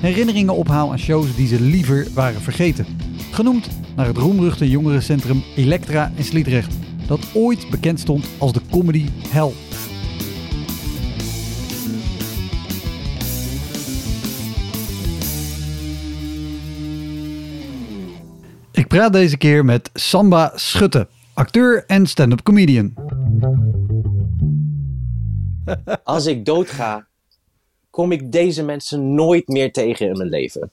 herinneringen ophaal aan shows die ze liever waren vergeten. Genoemd naar het roemruchte jongerencentrum Elektra in Sliedrecht, dat ooit bekend stond als de comedy hell. Ik praat deze keer met Samba Schutte, acteur en stand-up comedian. Als ik doodga, kom ik deze mensen nooit meer tegen in mijn leven.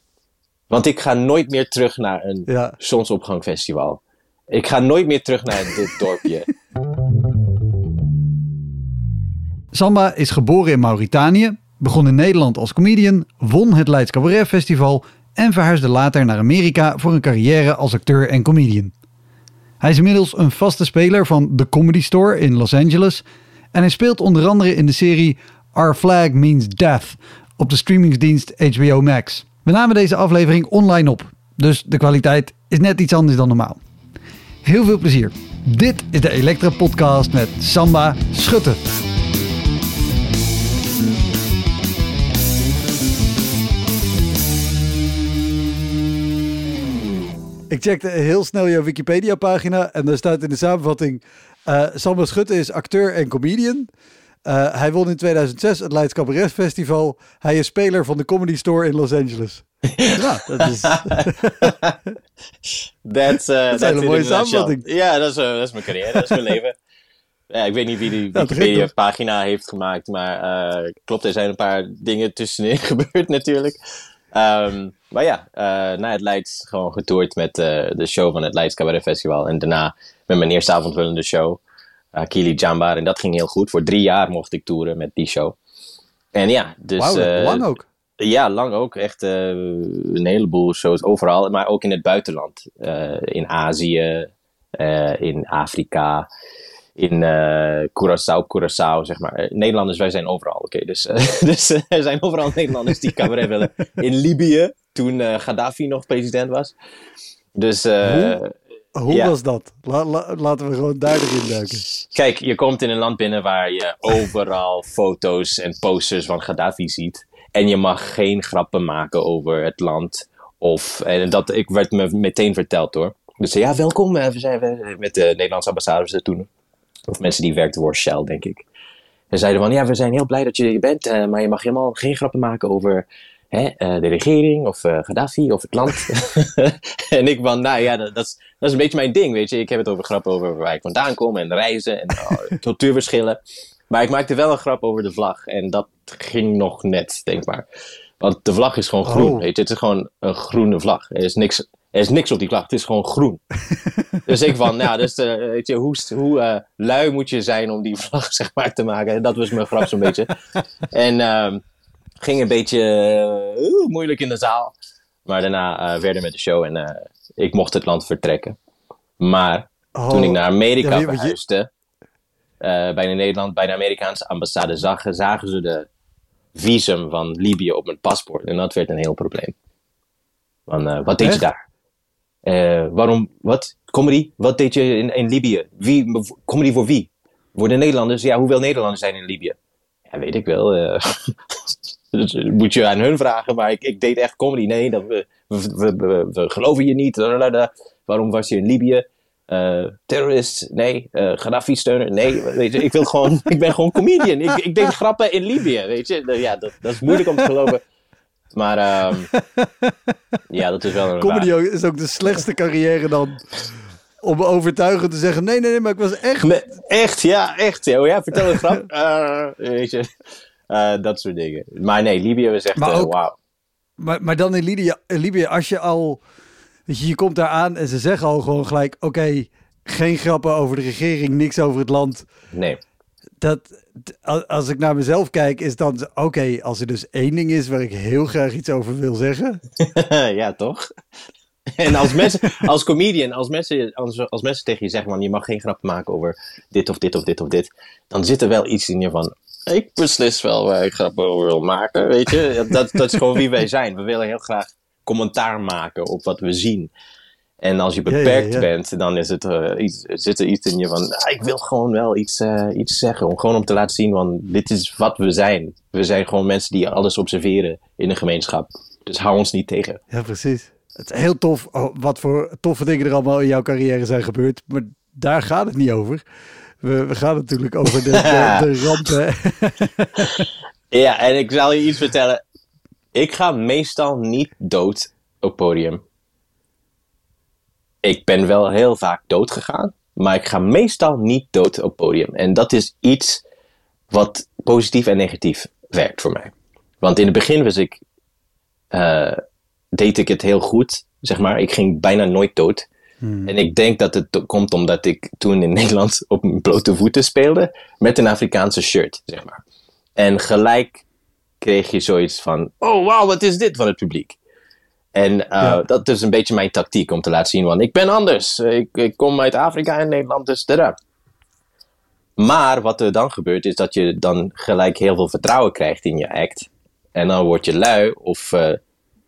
Want ik ga nooit meer terug naar een Ja. zonsopgangfestival. Ik ga nooit meer terug naar dit dorpje. Samba is geboren in Mauritanië, begon in Nederland als comedian, won het Leids Cabaret Festival en verhuisde later naar Amerika voor een carrière als acteur en comedian. Hij is inmiddels een vaste speler van The Comedy Store in Los Angeles en hij speelt onder andere in de serie Our Flag Means Death op de streamingsdienst HBO Max. We namen deze aflevering online op, dus de kwaliteit is net iets anders dan normaal. Heel veel plezier. Dit is de Elektra Podcast met Samba Schutte. Ik checkte heel snel jouw Wikipedia-pagina en daar staat in de samenvatting: eh Samba Schutte is acteur en comedian. Eh, hij won in 2006 het Leids Cabaret Festival. Hij is speler van de Comedy Store in Los Angeles. ja, dat is. That's, uh, Dat is een mooie samenvatting. Ja, dat is, eh, dat is mijn carrière, dat is mijn leven. Ja, ik weet niet wie die Wikipedia-pagina heeft gemaakt, maar eh, klopt, er zijn een paar dingen tussenin gebeurd natuurlijk. Ehm, maar ja, eh na het Leids gewoon getoerd met eh, de show van het Leids Cabaret Festival. En daarna met mijn eerste avondvullende show, Akili Jambar. En dat ging heel goed. Voor drie jaar mocht ik toeren met die show. En ja, dus... Eh, lang ook. ja, lang ook. Echt eh, een heleboel shows overal. Maar ook in het buitenland. Eh, in Azië, eh, in Afrika, in eh Curaçao, Curaçao, zeg maar. Eh, Nederlanders, wij zijn overal, oké. Dus, eh, dus eh, er zijn overal Nederlanders die cabaret willen. In Libië, toen eh, Gaddafi nog president was. Dus eh, Hoe? Hoe ja. was dat? La- la- laten we gewoon duidelijk induiken. Kijk, je komt in een land binnen waar je overal foto's en posters van Gaddafi ziet. En je mag geen grappen maken over het land. Of, en dat ik werd me meteen verteld hoor. Dus ja, welkom. eh, We zijn met de Nederlandse ambassades er toen. Of mensen die werkten voor Shell, denk ik. Ze zeiden van, ja, we zijn heel blij dat je er bent. eh, maar je mag helemaal geen grappen maken over hè, eh, de regering of eh, Gaddafi of het land. en ik van, nou ja, dat, dat, is, dat is een beetje mijn ding, weet je. Ik heb het over grappen over waar ik vandaan kom en reizen en oh, cultuurverschillen. Maar ik maakte wel een grap over de vlag. En dat ging nog net, denk maar. Want de vlag is gewoon groen, Oh. weet je. Het is gewoon een groene vlag. Er is niks, er is niks op die vlag. Het is gewoon groen. dus ik van, nou, dus, eh, weet je, hoe, hoe lui moet je zijn om die vlag, zeg maar, te maken. En dat was mijn grap zo'n beetje. En ehm, ging een beetje eh, moeilijk in de zaal. Maar daarna eh verder met de show en eh, ik mocht het land vertrekken. Maar toen ik naar Amerika Ja, je- verhuisde, bij de Nederland, bij de Amerikaanse ambassade, zagen, zagen ze de visum van Libië op mijn paspoort. En dat werd een heel probleem. Van, wat deed Echt? je daar? Waarom, wat? Comedy? Wat deed je in, in Libië? Wie, comedy voor wie? Voor de Nederlanders? Ja, hoeveel Nederlanders zijn in Libië? Ja, weet ik wel. eh. Dat moet je aan hun vragen, maar ik, ik deed echt comedy. Nee, dat, we, we, we, geloven je niet. Waarom was je in Libië? Eh terrorist? Nee. Eh Gaddafi-steuner? Nee. Weet je, ik, wil gewoon, ik ben gewoon comedian. Ik, ik deed grappen in Libië, weet je. Ja, dat, dat is moeilijk om te geloven. Maar ehm, ja, dat is wel een Comedy is ook de slechtste carrière dan om overtuigend te zeggen: nee, nee, nee, maar ik was echt. Nee, echt, ja, echt. Ja, oh ja vertel een grap. Uh, weet je, uh, dat soort dingen. Maar nee, Libië was echt, uh, wauw. Maar, maar dan in Libië, in Libië, als je al. Weet je, je komt daar aan en ze zeggen al gewoon gelijk: oké, okay, geen grappen over de regering, niks over het land. Nee. Dat, als ik naar mezelf kijk, is dan oké, okay, als er dus één ding is waar ik heel graag iets over wil zeggen. ja, toch? En als mensen, als comedian, als mensen, als, als mensen tegen je zeggen, man, je mag geen grap maken over dit of dit of dit of dit, dan zit er wel iets in je van, ik beslis wel waar ik over wil maken, weet je. Dat, dat is gewoon wie wij zijn. We willen heel graag commentaar maken op wat we zien. En als je beperkt ja, ja, ja. bent, dan is het, uh, iets, zit er iets in je van, ah, ik wil gewoon wel iets, uh, iets zeggen. Om, gewoon om te laten zien, van dit is wat we zijn. We zijn gewoon mensen die alles observeren in een gemeenschap. Dus hou ons niet tegen. Ja, precies. Het is heel tof oh, wat voor toffe dingen er allemaal in jouw carrière zijn gebeurd. Maar daar gaat het niet over. We, we gaan natuurlijk over de, de, de rampen. ja, en ik zal je iets vertellen. Ik ga meestal niet dood op podium. Ik ben wel heel vaak dood gegaan, maar ik ga meestal niet dood op podium. En dat is iets wat positief en negatief werkt voor mij. Want in het begin was ik, uh, deed ik het heel goed, zeg maar. Ik ging bijna nooit dood. Hmm. En ik denk dat het komt omdat ik toen in Nederland op mijn blote voeten speelde met een Afrikaanse shirt, zeg maar. En gelijk kreeg je zoiets van: oh wow, wat is dit van het publiek? En uh, ja. dat is een beetje mijn tactiek om te laten zien: van ik ben anders. Ik, ik kom uit Afrika en Nederland, dus daar. Maar wat er dan gebeurt, is dat je dan gelijk heel veel vertrouwen krijgt in je act. En dan word je lui of uh,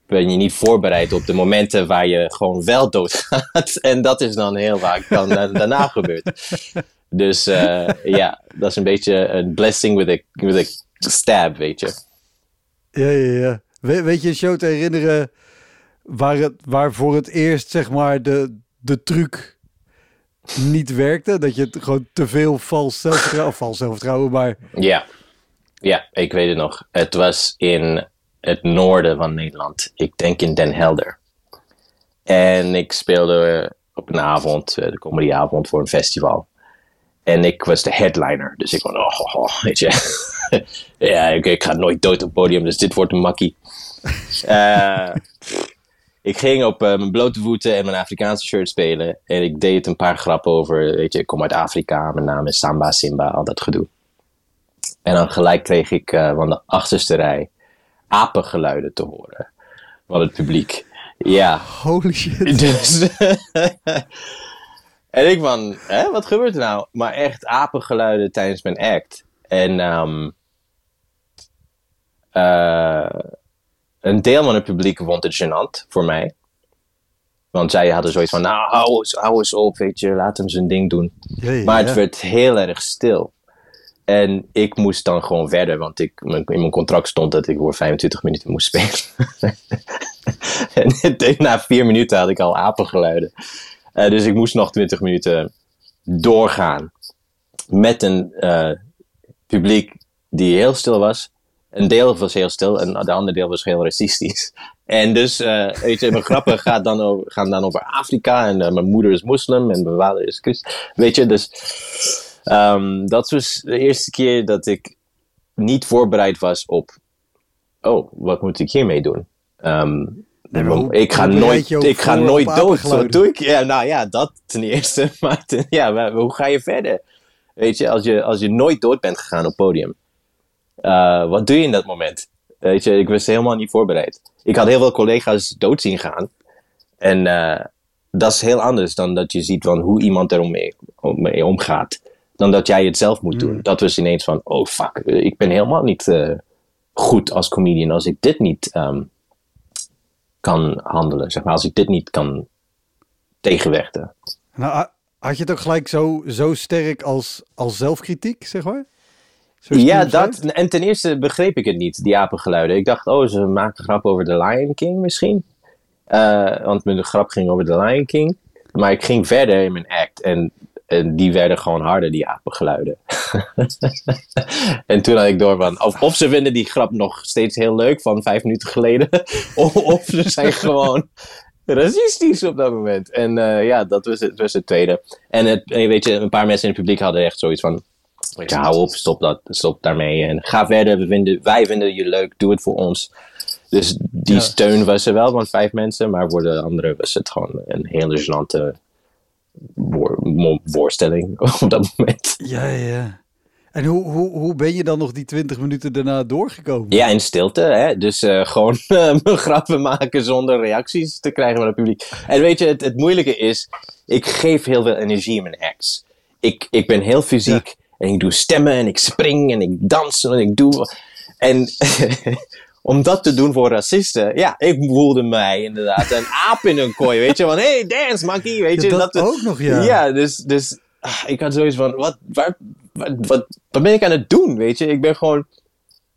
ben je niet voorbereid op de momenten waar je gewoon wel doodgaat. En dat is dan heel vaak dan daarna gebeurd. Dus uh, ja, dat is een beetje een blessing with a, with a stab, weet je. Ja, ja, ja. We, weet je een show te herinneren waar, het, waar voor het eerst, zeg maar, de, de truc niet werkte? Dat je het gewoon te veel vals zelfvertrouwen, of vals zelfvertrouwen, maar... Ja. ja, ik weet het nog. Het was in het noorden van Nederland. Ik denk in Den Helder. En ik speelde op een avond, eh, de comedyavond, voor een festival. En ik was de headliner. Dus ik van, oh, oh, oh weet je. ja, ik, ga nooit dood op het podium, dus dit wordt een makkie. uh, ik ging op uh, mijn blote voeten en mijn Afrikaanse shirt spelen. En ik deed een paar grappen over, weet je, ik kom uit Afrika, mijn naam is Samba Simba, al dat gedoe. En dan gelijk kreeg ik van de achterste rij apengeluiden te horen van het publiek. Ja. Holy shit. Dus, en ik van, hè, wat gebeurt er nou? Maar echt apengeluiden tijdens mijn act. En um, uh, een deel van het publiek vond het gênant voor mij. Want zij hadden zoiets van, nou, hou eens, hou eens op, weet je, laat hem zijn ding doen. Ja, ja, maar het werd heel erg stil. En ik moest dan gewoon verder, want ik, in mijn contract stond dat ik voor 25 minuten moest spelen. en na vier minuten had ik al apengeluiden. Uh, dus ik moest nog 20 minuten doorgaan. Met een uh, publiek die heel stil was. Een deel was heel stil en de andere deel was heel racistisch. En dus, uh, weet je, mijn grappen gaat dan over, gaan dan over Afrika. En mijn moeder is moslim en mijn vader is christen. Weet je, dus Um, dat was de eerste keer dat ik niet voorbereid was op, oh, wat moet ik hiermee doen? Um, nee, hoe, ik ga nooit, ik ga nooit dood. Wat doe ik? Ja, nou ja, dat ten eerste. Maar ten, ja, hoe ga je verder? Weet je, als je, als je nooit dood bent gegaan op podium, uh, wat doe je in dat moment? Weet je, ik was helemaal niet voorbereid. Ik had heel veel collega's dood zien gaan. En uh, dat is heel anders dan dat je ziet van hoe iemand er mee, mee omgaat dan dat jij het zelf moet doen. Mm. Dat was ineens van, oh fuck, ik ben helemaal niet uh, goed als comedian als ik dit niet um, kan handelen. Zeg maar, als ik dit niet kan tegenwerken. Nou, had je het ook gelijk zo, zo sterk als, als zelfkritiek, zeg maar? Ja, dat. En ten eerste begreep ik het niet, die apengeluiden. Ik dacht, oh, ze maken grap over The Lion King misschien. Uh, want mijn grap ging over The Lion King. Maar ik ging verder in mijn act. En en die werden gewoon harder, die apengeluiden. en toen had ik door van, of, of, ze vinden die grap nog steeds heel leuk van vijf minuten geleden. of, of ze zijn gewoon racistisch op dat moment. En eh, ja, dat was het, was het tweede. En het, weet je, een paar mensen in het publiek hadden echt zoiets van... Je, hou op, stop, dat, stop daarmee. En ga verder, we vinden, wij vinden je leuk, doe het voor ons. Dus die Ja. steun was er wel van vijf mensen. Maar voor de anderen was het gewoon een hele gênante voorstelling op dat moment. Ja, ja. En hoe, hoe, hoe ben je dan nog die 20 minuten daarna doorgekomen? Ja, in stilte. Hè? Dus eh, gewoon eh, grappen maken zonder reacties te krijgen van het publiek. En weet je, het, het moeilijke is, ik geef heel veel energie in mijn acts. Ik, ik ben heel fysiek en ik doe stemmen en ik spring en ik dans en ik doe... En om dat te doen voor racisten, ja, ik voelde mij inderdaad een aap in een kooi, weet je. Van, hey, dance, monkey, weet je. Ja, dat ook nog, ja. Ja, dus, dus ah, ik had zoiets van, wat, waar, wat, wat, wat ben ik aan het doen, weet je? Ik ben gewoon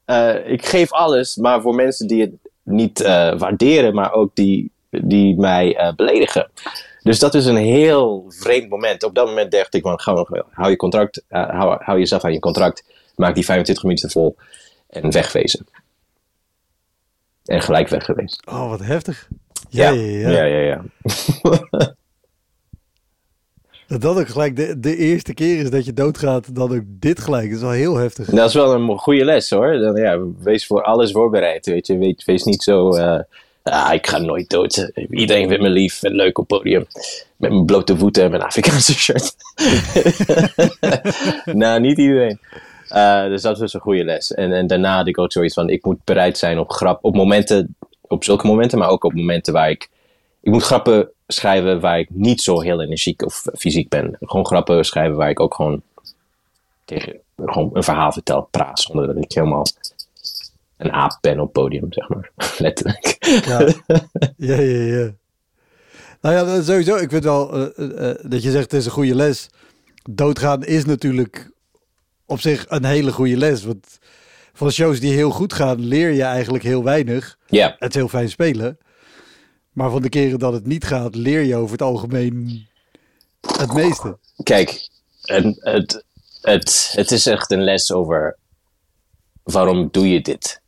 eh, ik geef alles, maar voor mensen die het niet eh, waarderen, maar ook die, die mij eh, beledigen. Dus dat is een heel vreemd moment. Op dat moment dacht ik van, gewoon, hou je contract, hou, hou jezelf aan je contract, maak die 25 minuten vol en wegwezen. En gelijk weg geweest. Oh, wat heftig. Ja, ja, ja. ja, ja, ja. Dat dat ook gelijk de, de eerste keer is dat je doodgaat, dan ook dit gelijk. Dat is wel heel heftig. Dat is wel een goede les hoor. Dan, ja, wees voor alles voorbereid. Weet je. Wees, wees niet zo. eh, ah, ik ga nooit dood. Iedereen vindt me lief en leuk op podium. Met mijn blote voeten en mijn Afrikaanse shirt. nou, niet iedereen. Eh, dus dat was een goede les. En, en daarna had ik ook zoiets van: ik moet bereid zijn op grap. Op momenten, op zulke momenten, maar ook op momenten waar ik. Ik moet grappen schrijven waar ik niet zo heel energiek of fysiek ben. Gewoon grappen schrijven waar ik ook gewoon tegen gewoon een verhaal vertel, praat, zonder dat ik helemaal een aap ben op podium, zeg maar. Letterlijk. Ja, ja, ja. Nou ja, sowieso. Ik vind wel eh, eh, dat je zegt het is een goede les. Doodgaan is natuurlijk op zich een hele goede les. Want van shows die heel goed gaan, leer je eigenlijk heel weinig. Ja, Het is heel fijn spelen. Maar van de keren dat het niet gaat, leer je over het algemeen het meeste. kijk, en het, het, het is echt een les over waarom doe je dit?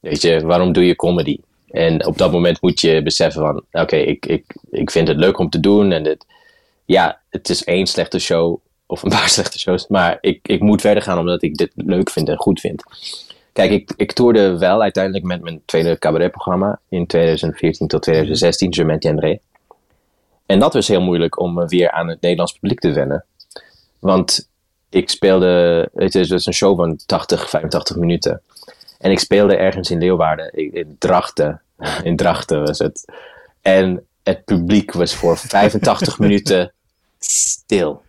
Weet je, waarom doe je comedy? En op dat moment moet je beseffen van, oké, ik, ik, ik vind het leuk om te doen. En het, ja, het is één slechte show of een paar slechte shows. Maar ik, ik moet verder gaan omdat ik dit leuk vind en goed vind. Kijk, ik, ik toerde wel uiteindelijk met mijn tweede cabaretprogramma in 2014 tot 2016, Je m'entiendrai. En dat was heel moeilijk om weer aan het Nederlands publiek te wennen. Want ik speelde, het is dus een show van 80, 85 minuten. En ik speelde ergens in Leeuwarden, in Drachten. In Drachten was het. En het publiek was voor 85 minuten stil.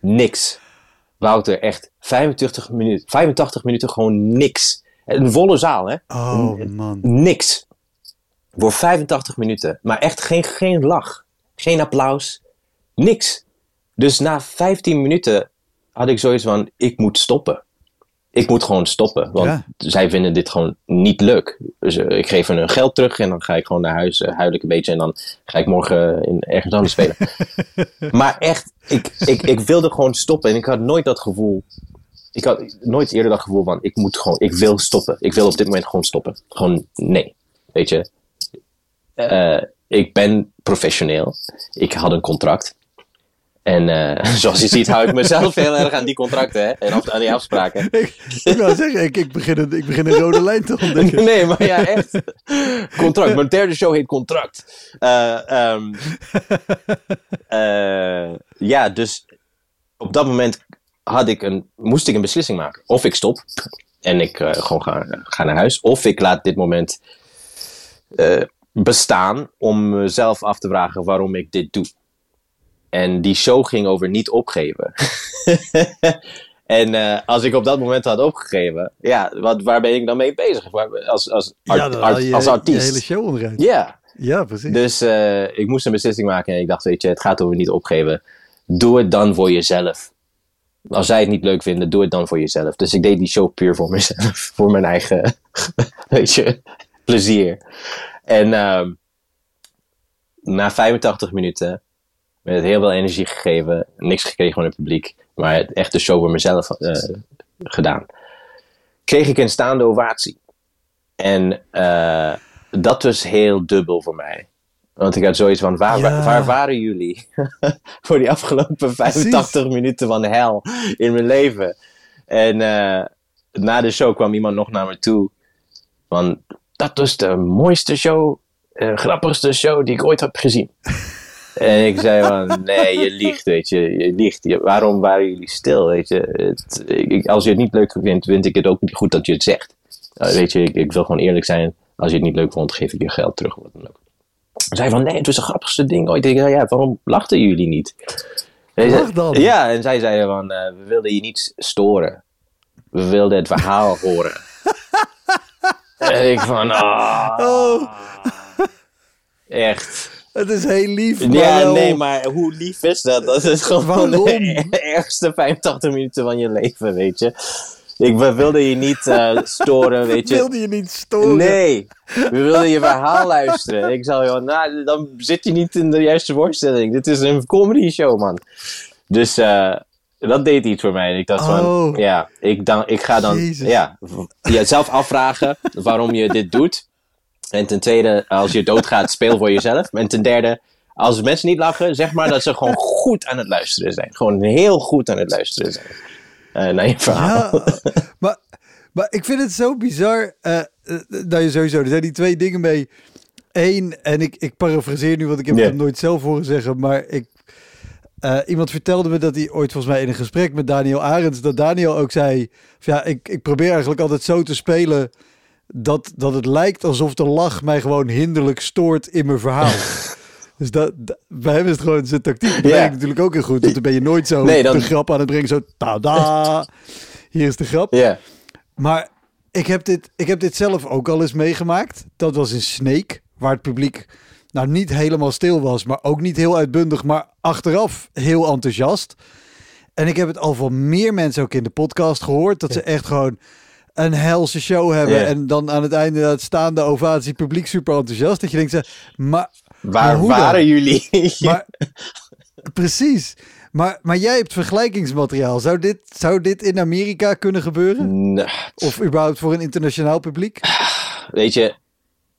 Niks. Wouter, echt 85 minuten, 85 minuten gewoon niks. Een volle zaal, hè? Oh man. Niks. Voor 85 minuten. Maar echt geen, geen lach. Geen applaus. Niks. Dus na 15 minuten had ik zoiets van: ik moet stoppen. Ik moet gewoon stoppen. Want Ja. zij vinden dit gewoon niet leuk. Dus eh, ik geef hen hun geld terug en dan ga ik gewoon naar huis, uh, huil ik een beetje en dan ga ik morgen in, ergens anders spelen. maar echt, ik, ik, ik wilde gewoon stoppen en ik had nooit dat gevoel. Ik had nooit eerder dat gevoel van: ik moet gewoon, ik wil stoppen. Ik wil op dit moment gewoon stoppen. Gewoon nee. Weet je, Eh, ik ben professioneel. Ik had een contract. En eh, zoals je ziet hou ik mezelf heel erg aan die contracten hè? en af- aan die afspraken. Ik, ik wou zeggen, ik, ik, begin een, ik begin een rode lijn te ontdekken. Nee, maar ja, echt. Contract. Mijn derde show heet Contract. Eh, ehm, eh, ja, dus op dat moment had ik een, moest ik een beslissing maken. Of ik stop en ik gewoon ga, ga naar huis. Of ik laat dit moment bestaan om mezelf af te vragen waarom ik dit doe. En die show ging over niet opgeven. en eh, als ik op dat moment had opgegeven, ja, wat, waar ben ik dan mee bezig? Als, als, art- Ja, dan art- haal je als artiest. hele show onderuit. Ja, Ja, precies. dus eh, ik moest een beslissing maken en ik dacht, weet je, het gaat over niet opgeven. Doe het dan voor jezelf. Als zij het niet leuk vinden, doe het dan voor jezelf. Dus ik deed die show puur voor mezelf. Voor mijn eigen, weet je, plezier. En ehm, na 85 minuten, met heel veel energie gegeven, niks gekregen van het publiek, maar het echt de show voor mezelf eh, gedaan, kreeg ik een staande ovatie. En eh, dat was heel dubbel voor mij. Want ik had zoiets van, waar, Ja. waar waren jullie voor die afgelopen 85 minuten van hel in mijn leven? En eh, na de show kwam iemand nog naar me toe van, dat was de mooiste show, grappigste show die ik ooit heb gezien. En ik zei van, nee, je liegt, weet je, je liegt. Je- waarom waren jullie stil, weet je? Het, ik, als je het niet leuk vindt, vind ik het ook niet goed dat je het zegt. Eh, weet je, ik, ik wil gewoon eerlijk zijn. Als je het niet leuk vond, geef ik je geld terug. Wat dan ook. Ze zei van, nee, het was de grappigste ding ooit. Ik ja, waarom lachten jullie niet? Lach dan. Ja, en zij zeiden van, eh, we wilden je niet storen. We wilden het verhaal horen. en ik van, ah, Oh, echt. Het is heel lief. Maar Ja, wel- nee, maar hoe lief is dat? Dat is gewoon de ergste 85 minuten van je leven, weet je. Ik, we wilden je niet eh, storen, weet je. wilde je niet storen. Nee, we wilden je verhaal luisteren. Ik zou joh, nou, dan zit je niet in de juiste voorstelling. Dit is een comedy show, man. Dus eh, dat deed iets voor mij. Ik dacht van, Oh. ja, ik, dan, ik ga dan Jezus. ja, jezelf afvragen waarom je dit doet. En ten tweede, als je doodgaat, speel voor jezelf. En ten derde, als mensen niet lachen, zeg maar dat ze gewoon goed aan het luisteren zijn. Gewoon heel goed aan het luisteren zijn. Eh, naar je verhaal. Ja, maar, maar ik vind het zo bizar eh, dat je sowieso, er zijn die twee dingen mee. Eén, en ik, ik parafraseer nu, want ik heb het nooit zelf horen zeggen, maar ik, eh, iemand vertelde me dat hij ooit volgens mij in een gesprek met Daniel Arends, dat Daniel ook zei, ja, ik, ik probeer eigenlijk altijd zo te spelen dat, dat het lijkt alsof de lach mij gewoon hinderlijk stoort in mijn verhaal. Dus dat, dat- bij hem is het gewoon zijn tactiek. Dat natuurlijk ook heel goed. Want dan ben je nooit zo Nee, dan- de grap aan het brengen. Zo, tada, hier is de grap. Ja. Maar ik heb, dit, ik heb dit zelf ook al eens meegemaakt. Dat was in Snake, waar het publiek nou niet helemaal stil was, maar ook niet heel uitbundig, maar achteraf heel enthousiast. En ik heb het al van meer mensen ook in de podcast gehoord, dat ze echt gewoon een helse show hebben. En dan aan het einde dat staande ovatie, publiek super enthousiast. Dat je denkt, maar, Waar Maar hoe dan? waren jullie? maar precies. Maar, maar jij hebt vergelijkingsmateriaal. Zou dit, zou dit in Amerika kunnen gebeuren? Of überhaupt voor een internationaal publiek? Weet je,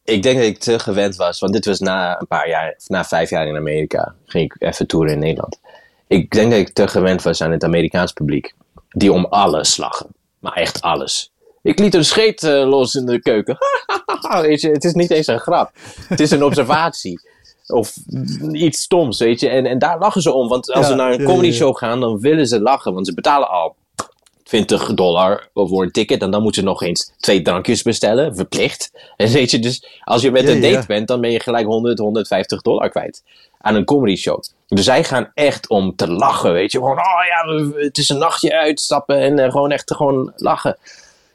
ik denk dat ik te gewend was, want dit was na een paar jaar, na vijf jaar in Amerika, ging ik even toeren in Nederland. Ik denk dat ik te gewend was aan het Amerikaans publiek, die om alles lachen. Maar echt alles. Ik liet een scheet eh, los in de keuken. weet je, het is niet eens een grap. Het is een observatie. Of iets stoms, weet je. En, en daar lachen ze om. Want als Ja, ze naar een comedy show gaan, dan willen ze lachen. Want ze betalen al 20 dollar voor een ticket. En dan moeten ze nog eens twee drankjes bestellen, verplicht. En weet je, dus als je met een date bent, dan ben je gelijk 100, 150 dollar kwijt aan een comedy show. Dus zij gaan echt om te lachen, weet je. Gewoon, oh ja, het is een nachtje uitstappen en eh, gewoon echt gewoon lachen.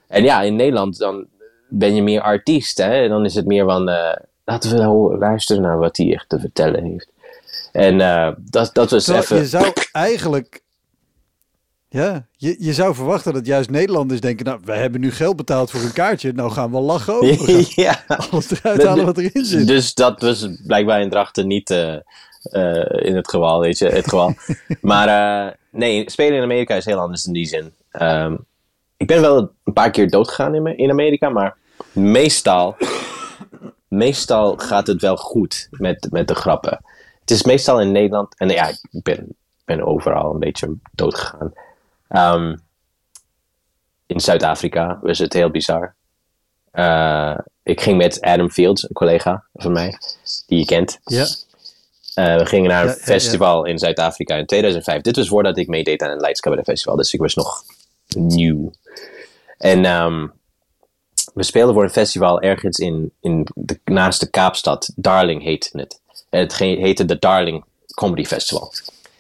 En ja, in Nederland dan ben je meer artiest, hè. En dan is het meer van, eh, laten we ho- luisteren naar wat hij echt te vertellen heeft. En eh, dat, dat was Terwijl even... je zou eigenlijk... Ja, je, je zou verwachten dat juist Nederlanders denken... nou, we hebben nu geld betaald voor een kaartje... nou gaan we lachen gaan ja. alles eruit halen wat erin zit. Dus dat was blijkbaar in Drachten niet eh, in het geval, weet je, het geval. maar nee, spelen in Amerika is heel anders in die zin. Ehm, ik ben wel een paar keer doodgegaan in, in Amerika, maar meestal, meestal gaat het wel goed met, met de grappen. Het is meestal in Nederland, en ja, ik ben, ben overal een beetje doodgegaan. Ehm, in Zuid-Afrika was het heel bizar. Eh, ik ging met Adam Fields, een collega van mij, die je kent. Ja, Eh, we gingen naar een Ja, ja, ja. festival in Zuid-Afrika in 2005. Dit was voordat ik meedeed aan het Lights Cabaret Festival, dus ik was nog nieuw. En ehm, we speelden voor een festival ergens in, in de, naast de Kaapstad. Darling heette het. Het heette de Darling Comedy Festival.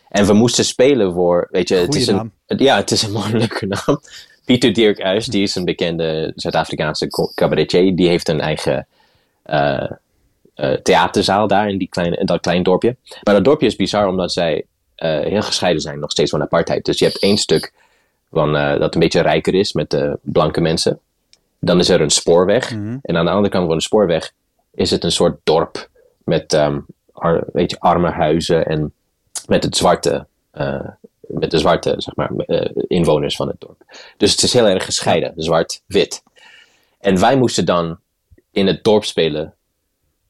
En we moesten spelen voor, weet je, het is, een, naam. het- ja, het is een mooie leuke naam. Pieter Dirk die is een bekende Zuid-Afrikaanse cabaretier. Die heeft een eigen eh, eh, theaterzaal daar in, die kleine, in dat klein dorpje. Maar dat dorpje is bizar omdat zij eh, heel gescheiden zijn, nog steeds van apartheid. Dus je hebt één stuk van, eh, dat een beetje rijker is met de blanke mensen. Dan is er een spoorweg. En aan de andere kant van de spoorweg is het een soort dorp met ar- weet je, arme huizen en met het zwarte, eh, met de zwarte zeg maar, eh, inwoners van het dorp. Dus het is heel erg gescheiden, zwart-wit. En wij moesten dan in het dorp spelen,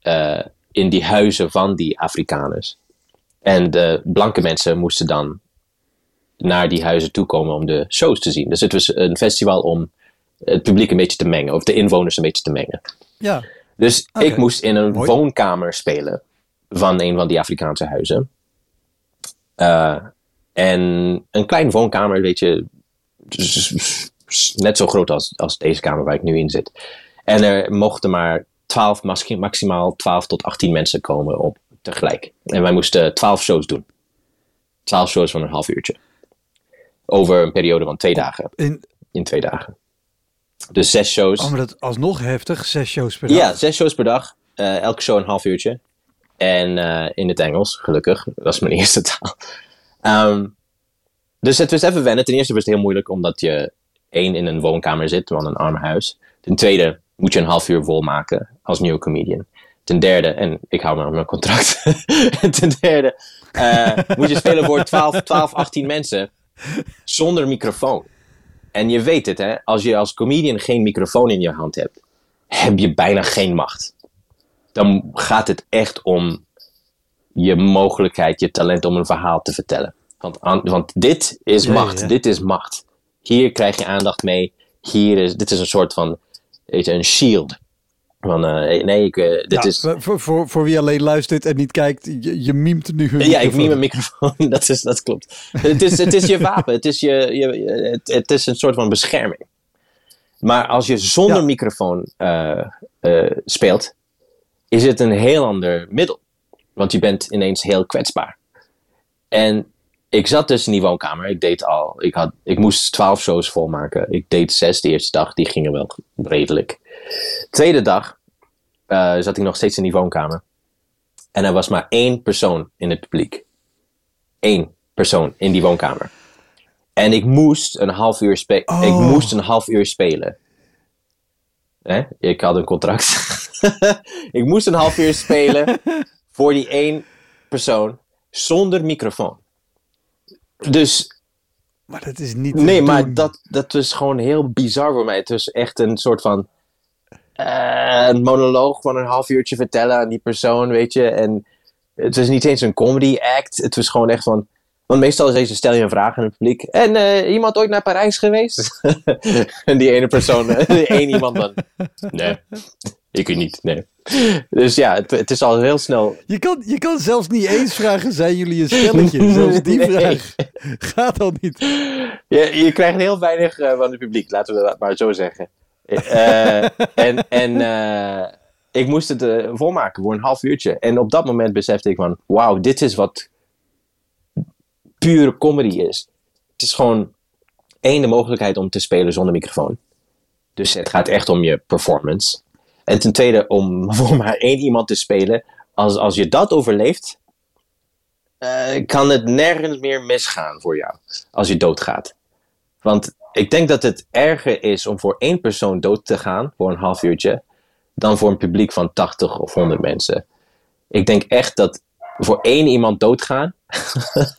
eh, in die huizen van die Afrikaners. En de blanke mensen moesten dan naar die huizen toe komen om de shows te zien. Dus het was een festival om het publiek een beetje te mengen, of de inwoners een beetje te mengen. Ja. Dus ik moest in een mooi. woonkamer spelen van een van die Afrikaanse huizen. Eh, en een klein woonkamer, weet je, net zo groot als, als deze kamer waar ik nu in zit. En er mochten maar 12, maxi- maximaal 12 tot 18 mensen komen op tegelijk. En wij moesten 12 shows doen. 12 shows van een half uurtje. Over een periode van twee dagen. In, In twee dagen. Dus zes shows. oh, maar dat alsnog heftig. Zes shows per dag. Ja, zes shows per dag. Eh, elke show een half uurtje. En eh, in het Engels, gelukkig. Dat is mijn eerste taal. Ehm, dus het was even wennen. Ten eerste was het heel moeilijk, omdat je één in een woonkamer zit, van een arm huis. Ten tweede moet je een half uur vol maken als nieuwe comedian. Ten derde, en ik hou me aan mijn contract. ten derde, eh, moet je spelen voor 12, 12, 18 mensen zonder microfoon. En je weet het, hè? Als je als comedian geen microfoon in je hand hebt, heb je bijna geen macht. Dan gaat het echt om je mogelijkheid, je talent om een verhaal te vertellen. Want, want dit is macht, ja. dit is macht. Hier krijg je aandacht mee. Hier is, dit is een soort van, een shield. Van, eh, nee, ik, eh, dit Ja, is... voor, voor, voor wie alleen luistert en niet kijkt, je, je mimt nu hun Ja, ik miem een microfoon, dat, is, dat klopt. het, is, het is je wapen, het is, je, je, het, het is een soort van bescherming. Maar als je zonder Ja. microfoon eh, speelt, is het een heel ander middel. Want je bent ineens heel kwetsbaar. En ik zat dus in die woonkamer. Ik deed al, ik, had, ik moest twaalf shows volmaken. Ik deed zes de eerste dag, die gingen wel redelijk. Tweede dag eh, zat ik nog steeds in die woonkamer. En er was maar één persoon in het publiek. Eén persoon in die woonkamer. En ik moest een half uur, spe- Oh. ik moest een half uur spelen. Hè? Ik had een contract. ik moest een half uur spelen voor die één persoon zonder microfoon. Dus Maar dat is niet Nee, maar dat, dat was gewoon heel bizar voor mij. Het was echt een soort van. Eh, een monoloog van een half uurtje vertellen aan die persoon, weet je. En het was niet eens een comedy act. Het was gewoon echt van. Want meestal is deze stel je een vraag aan het publiek. En eh, iemand ooit naar Parijs geweest? en die ene persoon, die één iemand dan. Nee, ik niet, nee. Dus ja, het, het is al heel snel. Je kan, je kan zelfs niet eens vragen, zijn jullie een stelletje? Zelfs die Nee. vraag gaat al niet. Je, je krijgt heel weinig eh, van het publiek, laten we dat maar zo zeggen. Eh, en en eh, ik moest het eh, volmaken voor een half uurtje. En op dat moment besefte ik van, wauw, dit is wat pure comedy is. Het is gewoon één, de mogelijkheid om te spelen zonder microfoon. Dus het gaat echt om je performance. En ten tweede, om voor maar één iemand te spelen. Als, als je dat overleeft, eh, kan het nergens meer misgaan voor jou. Als je doodgaat. Want ik denk dat het erger is om voor één persoon dood te gaan voor een half uurtje. dan voor een publiek van 80 of 100 mensen. Ik denk echt dat voor één iemand doodgaan.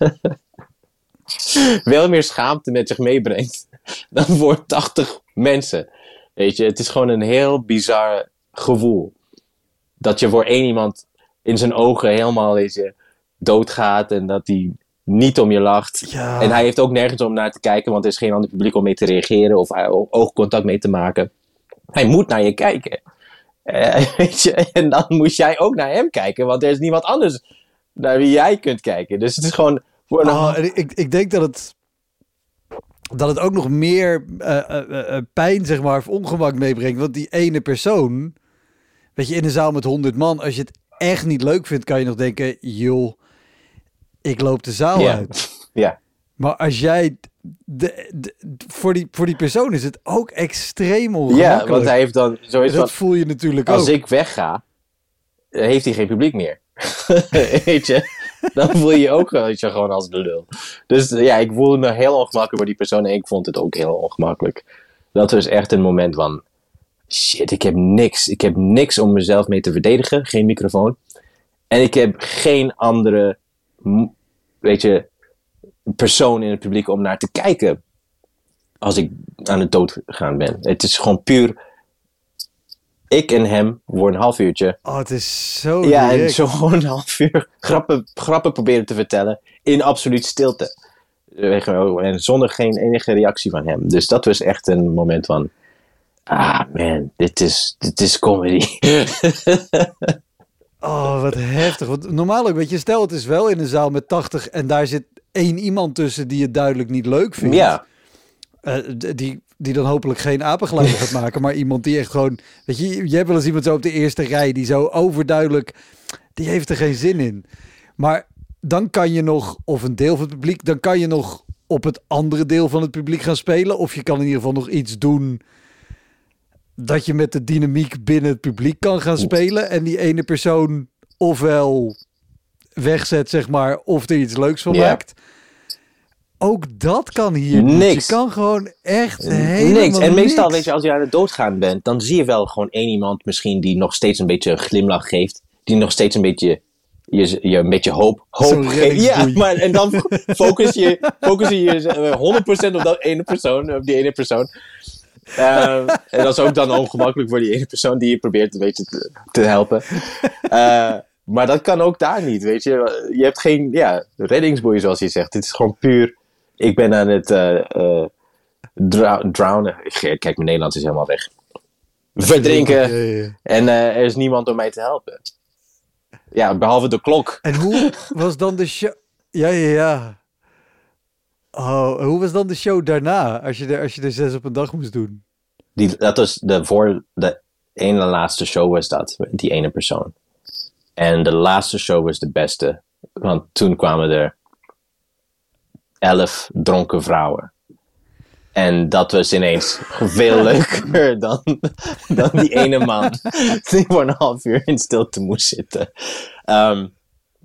wel meer schaamte met zich meebrengt. dan voor 80 mensen. Weet je, het is gewoon een heel bizar gevoel. Dat je voor één iemand in zijn ogen helemaal, weet doodgaat en dat hij niet om je lacht. Ja. En hij heeft ook nergens om naar te kijken, want er is geen ander publiek om mee te reageren of oogcontact mee te maken. Hij moet naar je kijken. Eh, weet je? En dan moet jij ook naar hem kijken, want er is niemand anders naar wie jij kunt kijken. Dus het is gewoon voor een Oh, en ik, ik denk dat het, dat het ook nog meer eh, eh, pijn, zeg maar, of ongemak meebrengt. Want die ene persoon, weet je, in een zaal met 100 man, als je het echt niet leuk vindt, kan je nog denken, joh, ik loop de zaal Ja. uit. Ja, Maar als jij, de, de- voor, die, voor die persoon is het ook extreem ja ongemakkelijk. want hij heeft dan zoiets dat van, voel je natuurlijk als ook. ik wegga, heeft hij geen publiek meer. weet je? Dan voel je je ook weet je, gewoon als de lul. Dus ja, ik voelde me heel ongemakkelijk voor die persoon en ik vond het ook heel ongemakkelijk. Dat was echt een moment van, shit, ik heb niks. Ik heb niks om mezelf mee te verdedigen. Geen microfoon. En ik heb geen andere, weet je, persoon in het publiek om naar te kijken. Als ik aan het doodgaan ben. Het is gewoon puur ik en hem voor een half uurtje. Oh, het is zo Ja, en zo gewoon een half uur grappen, grappen proberen te vertellen in absoluut stilte. En zonder geen enige reactie van hem. Dus dat was echt een moment van... Ah man, dit is, dit is comedy. Oh, wat heftig. Want normaal ook, weet je, stel het is wel in een zaal met 80 en daar zit één iemand tussen die het duidelijk niet leuk vindt. ja, Eh, die, die dan hopelijk geen apengeluiden gaat maken, maar iemand die echt gewoon, weet je, je hebt wel eens iemand zo op de eerste rij die zo overduidelijk, die heeft er geen zin in. Maar dan kan je nog, of een deel van het publiek, dan kan je nog op het andere deel van het publiek gaan spelen. Of je kan in ieder geval nog iets doen dat je met de dynamiek binnen het publiek kan gaan spelen. En die ene persoon ofwel wegzet, zeg maar, of er iets leuks van Ja. maakt. Ook dat kan hier niet. Niks. Je kan gewoon echt helemaal niks. En meestal, niks. weet je, als je aan het doodgaan bent, dan zie je wel gewoon één iemand misschien die nog steeds een beetje een glimlach geeft. Die nog steeds een beetje, je, je een beetje hoop, hoop geeft. Ja, maar en dan focus je, focus je eh, 100% op dat ene persoon, op die ene persoon. Ehm, en dat is ook dan ongemakkelijk voor die ene persoon die je probeert een beetje te, te helpen. Eh, maar dat kan ook daar niet, weet je. Je hebt geen ja, reddingsboei, zoals je zegt. Het is gewoon puur, ik ben aan het eh, eh, drownen. Kijk, mijn Nederlands is helemaal weg. Verdrinken. Ja, ja, ja. En er is niemand om mij te helpen. Ja, behalve de klok. En hoe was dan de show? Ja, ja, ja. Oh, hoe was dan de show daarna? Als je er, als je er zes op een dag moest doen. Die, dat was de voor de ene laatste show was dat, die ene persoon. En de laatste show was de beste. Want toen kwamen er elf dronken vrouwen. En dat was ineens veel leuker dan, dan die ene man die voor een half uur in stilte moest zitten. Ehm,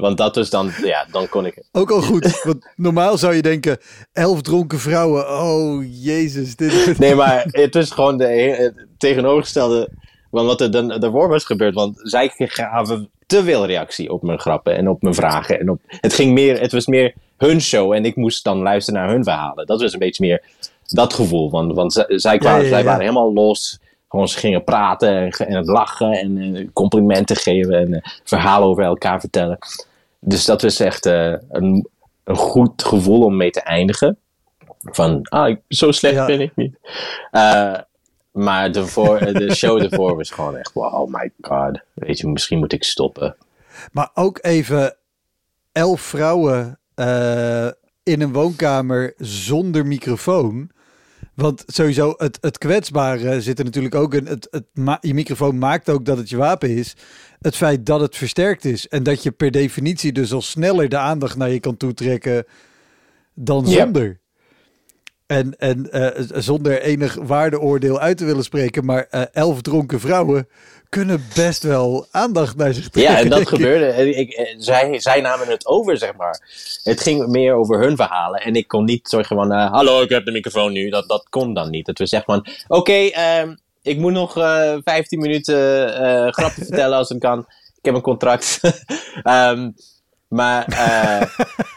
want dat was dan, ja, dan kon ik Ook al goed, want normaal zou je denken, elf dronken vrouwen. Oh, jezus. Dit, Nee, maar het is gewoon de he- het tegenovergestelde van wat er dan daarvoor was gebeurd. Want zij gaven te veel reactie op mijn grappen en op mijn vragen. En op, het, ging meer, het was meer hun show en ik moest dan luisteren naar hun verhalen. Dat was een beetje meer dat gevoel. Want, want zij, zij, kwamen, Ja, ja, zij ja. waren helemaal los. Gewoon, ze gingen praten en het lachen en eh, complimenten geven en eh, verhalen over elkaar vertellen. Dus dat was echt eh, een, een goed gevoel om mee te eindigen. Van, ah, ik- zo slecht Ja. ben ik niet. Eh, maar de, voor, de show ervoor was gewoon echt, wow, oh my god. Weet je, misschien moet ik stoppen. Maar ook even elf vrouwen eh, in een woonkamer zonder microfoon. Want sowieso, het, het kwetsbare zit er natuurlijk ook in. Het, het je microfoon maakt ook dat het je wapen is. Het feit dat het versterkt is. En dat je per definitie dus al sneller de aandacht naar je kan toetrekken dan Ja. zonder. En, en eh, zonder enig waardeoordeel uit te willen spreken. Maar eh, elf dronken vrouwen kunnen best wel aandacht naar zich trekken. Ja, en dat ik. gebeurde. Ik, eh, zij, zij namen het over, zeg maar. Het ging meer over hun verhalen. En ik kon niet zeggen van, eh, hallo, ik heb de microfoon nu. Dat, dat kon dan niet. Het was echt van, oké, ehm, ik moet nog eh 15 minuten eh grappen vertellen als het kan. Ik heb een contract. Ehm, maar eh,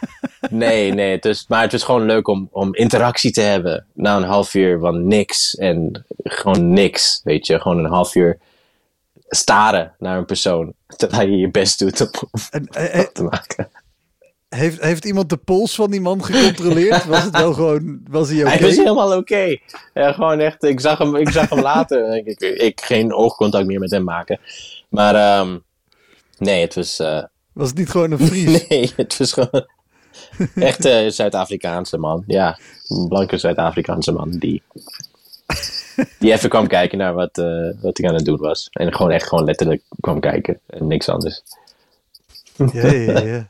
nee, nee. Het is, maar het was gewoon leuk om, om interactie te hebben. Na een half uur van niks. En gewoon niks, weet je. Gewoon een half uur staren naar een persoon. Terwijl je je best doet om En, eh, eh, te maken. Heeft, heeft iemand de pols van die man gecontroleerd? Was het wel gewoon, was hij oké? Hij was helemaal oké. Ja, gewoon echt, ik zag hem, ik zag hem later. ik, ik, ik geen oogcontact meer met hem maken. Maar ehm, nee, het was... eh, Was het niet gewoon een Fries? nee, het was gewoon... Echt eh Zuid-Afrikaanse man. Ja, een blanke Zuid-Afrikaanse man die... Die even kwam kijken naar wat, eh, wat ik aan het doen was. En gewoon echt gewoon letterlijk kwam kijken. En niks anders. Ja, ja, ja.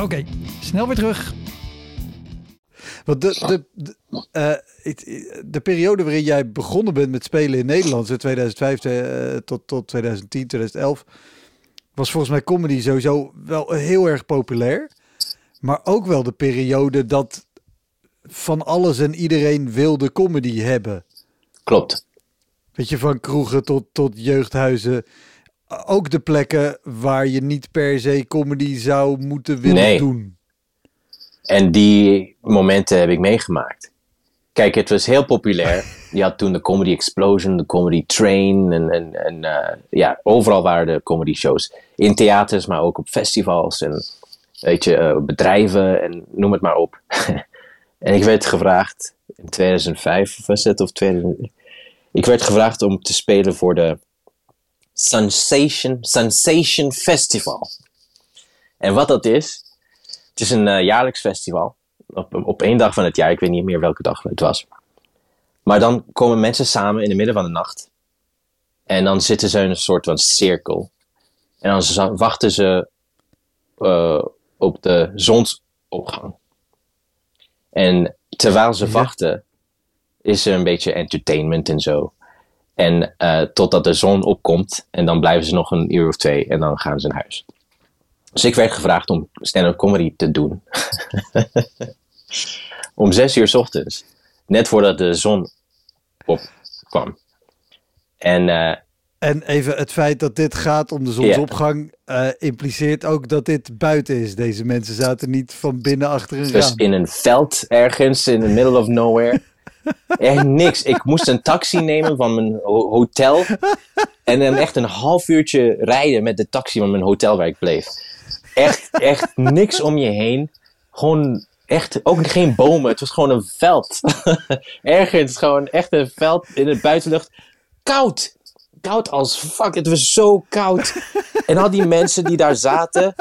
Oké, snel weer terug. Want de, de, de, eh, het- de periode waarin jij begonnen bent met spelen in Nederland, zo 2005 eh, tot, tot 2010, 2011, was volgens mij comedy sowieso wel heel erg populair. Maar ook wel de periode dat van alles en iedereen wilde comedy hebben. Klopt. Weet je, van kroegen tot, tot jeugdhuizen. Ook de plekken waar je niet per se comedy zou moeten willen Nee. doen. En die momenten heb ik meegemaakt. Kijk, het was heel populair. Je had toen de Comedy Explosion, de Comedy Train. En, en, en eh, ja, overal waren de comedy shows. In theaters, maar ook op festivals. En weet je, eh, bedrijven en noem het maar op. en ik werd gevraagd in 2005, of was het? Of 2000, ik werd gevraagd om te spelen voor de Sensation, Sensation Festival. En wat dat is, het is een eh, jaarlijks festival. Op, op één dag van het jaar, ik weet niet meer welke dag het was. Maar dan komen mensen samen in het midden van de nacht. En dan zitten ze in een soort van cirkel. En dan wachten ze eh, op de zonsopgang. En terwijl ze Ja. wachten, is er een beetje entertainment en zo. En eh, totdat de zon opkomt. En dan blijven ze nog een uur of twee. En dan gaan ze naar huis. Dus ik werd gevraagd om stand-up comedy te doen. om zes uur 's ochtends. Net voordat de zon opkwam. En eh, En even het feit dat dit gaat om de zonsopgang eh, impliceert ook dat dit buiten is. Deze mensen zaten niet van binnen achter een dus raam. in een veld ergens in the middle of nowhere. Echt niks. Ik moest een taxi nemen van mijn ho- hotel. En dan echt een half uurtje rijden met de taxi van mijn hotel waar ik bleef. Echt, echt niks om je heen. Gewoon echt, ook geen bomen. Het was gewoon een veld. Ergens gewoon echt een veld in de buitenlucht. Koud. Koud als fuck. Het was zo koud. En al die mensen die daar zaten.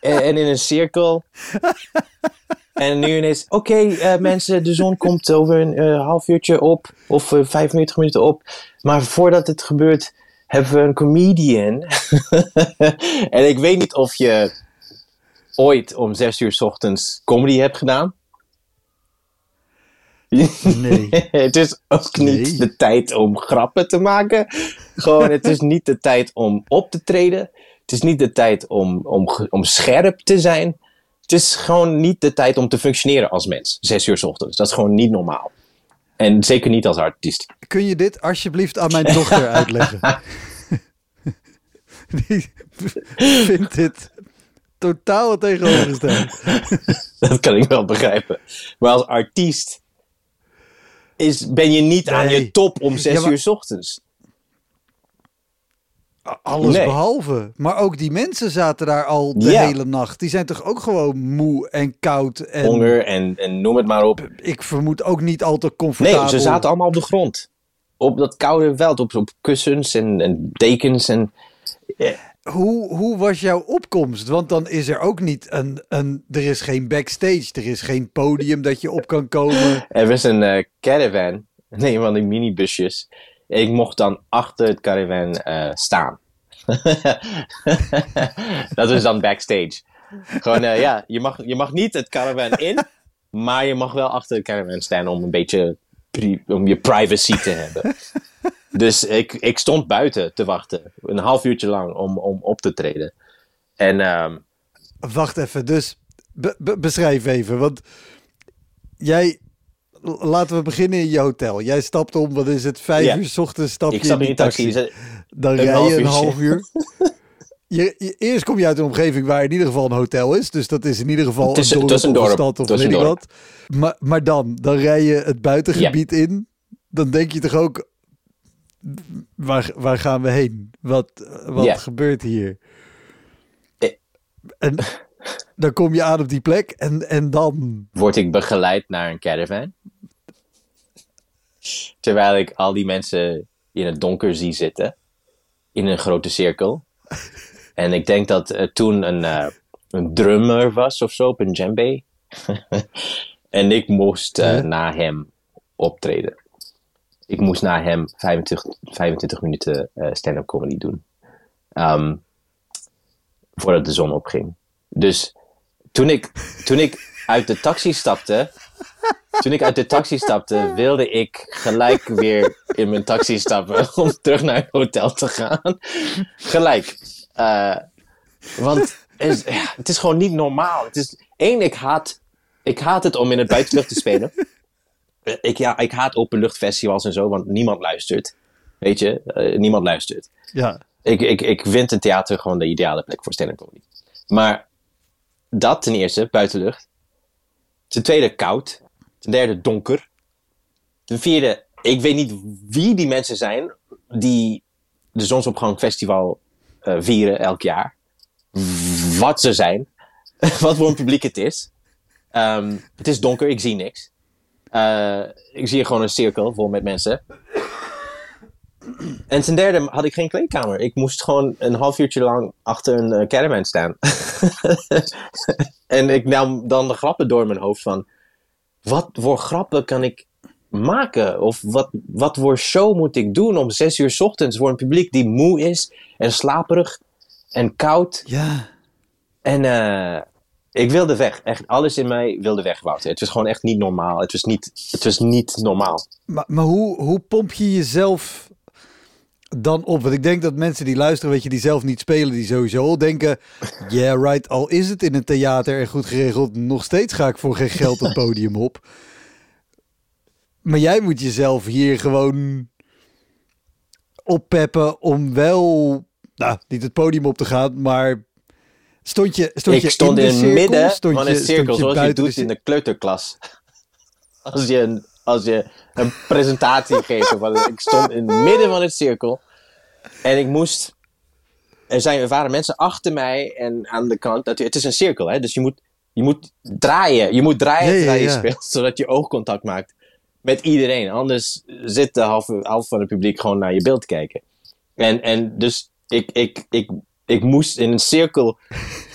En, en in een cirkel. En nu ineens, oké eh, mensen, de zon komt over een eh, half uurtje op. Of eh 45 minuten op. Maar voordat het gebeurt, hebben we een comedian. en ik weet niet of je ooit om zes uur 's ochtends comedy hebt gedaan. Nee. het is ook niet Nee. de tijd om grappen te maken. Gewoon, het is niet de tijd om op te treden. Het is niet de tijd om, om, om scherp te zijn. Het is gewoon niet de tijd om te functioneren als mens. Zes uur 's ochtends. Dat is gewoon niet normaal. En zeker niet als artiest. Kun je dit alsjeblieft aan mijn dochter uitleggen? Die vindt dit totaal het tegenovergestelde. Dat kan ik wel begrijpen. Maar als artiest is, ben je niet aan je top om zes Ja, maar- uur 's ochtends. Alles Nee. behalve. Maar ook die mensen zaten daar al de Ja. hele nacht. Die zijn toch ook gewoon moe en koud. En Honger en, en noem het maar op. ik vermoed ook niet al te comfortabel. Nee, ze zaten allemaal op de grond. Op dat koude veld, op, op kussens en, en dekens. En, Hoe, hoe was jouw opkomst? Want dan is er ook niet een, een... Er is geen backstage. Er is geen podium dat je op kan komen. er was een eh, caravan, nee, van die minibusjes. Ik mocht dan achter het caravan eh, staan. dat is dan backstage. Gewoon, eh, ja, je mag, je mag niet het caravan in, maar je mag wel achter het caravan staan om een beetje om je privacy te hebben. Dus ik, ik stond buiten te wachten, een half uurtje lang, om, om op te treden. En ehm, Wacht even, dus be- be- beschrijf even. Want jij... Laten we beginnen in je hotel. Jij stapt om, wat is het, vijf Ja. uur 's ochtends stap ik je in in die die taxi. Dan rij je een half uur. Je, je- eerst kom je uit een omgeving waar in ieder geval een hotel is. Dus dat is in ieder geval Tussen- een dorp tussen of stad of weet ik dorp. wat. Maar, maar dan, dan rij je het buitengebied in. Dan denk je toch ook, waar, waar gaan we heen? Wat, wat Ja. gebeurt hier? Eh. En dan kom je aan op die plek en, en dan... word ik begeleid naar een caravan. Terwijl ik al die mensen in het donker zie zitten. In een grote cirkel. En ik denk dat er toen een, eh, een drummer was of zo op een djembe. en ik moest eh, na hem optreden. Ik moest na hem 25, 25 minuten eh, stand-up comedy doen. Ehm, voordat de zon opging. Dus toen ik, toen ik uit de taxi stapte, toen ik uit de taxi stapte, wilde ik gelijk weer in mijn taxi stappen om terug naar het hotel te gaan. Gelijk. Uh, want het is, ja, het is gewoon niet normaal. Het is, één, ik haat, ik haat het om in het buitenlucht te spelen. Ik, ja, ik haat openluchtfestivals en zo, want niemand luistert. Weet je, uh, niemand luistert. Ja. Ik, ik, ik vind een theater gewoon de ideale plek voor stand-up comedy. Maar dat ten eerste, buitenlucht. Ten tweede, koud. Ten derde, donker. Ten vierde, ik weet niet wie die mensen zijn die de Zonsopgang Festival uh, vieren elk jaar. Wat ze zijn. wat voor een publiek het is. Um, het is donker, ik zie niks. Uh, ik zie gewoon een cirkel vol met mensen. En ten derde had ik geen kleedkamer. Ik moest gewoon een half uurtje lang achter een uh, caravan staan. en ik nam dan de grappen door mijn hoofd van... Wat voor grappen kan ik maken? Of wat, wat voor show moet ik doen om zes uur s ochtends voor een publiek die moe is en slaperig en koud? Ja. En uh, ik wilde weg. Echt alles in mij wilde weg, Wouter. Het was gewoon echt niet normaal. Het was niet, het was niet normaal. Maar, maar hoe, hoe pomp je jezelf dan op? Want ik denk dat mensen die luisteren, weet je, die zelf niet spelen, die sowieso al denken: yeah, right. Al is het in een theater en goed geregeld, nog steeds ga ik voor geen geld het podium op. Maar jij moet jezelf hier gewoon oppeppen om wel, nou, niet het podium op te gaan, maar stond je, stond ik je stond in, in het midden stond van je, een cirkel, zoals je doet in de kleuterklas. Als je een, als je een presentatie geeft. Van, ik stond in het midden van het cirkel. En ik moest... Er, zijn, er waren mensen achter mij en aan de kant. Dat, het is een cirkel, hè? dus je moet, je moet draaien. Je moet draaien Ja, ja, terwijl je ja. speelt, zodat je oogcontact maakt met iedereen. Anders zit de half, half van het publiek gewoon naar je beeld te kijken. En, en dus ik, ik, ik, ik moest in een cirkel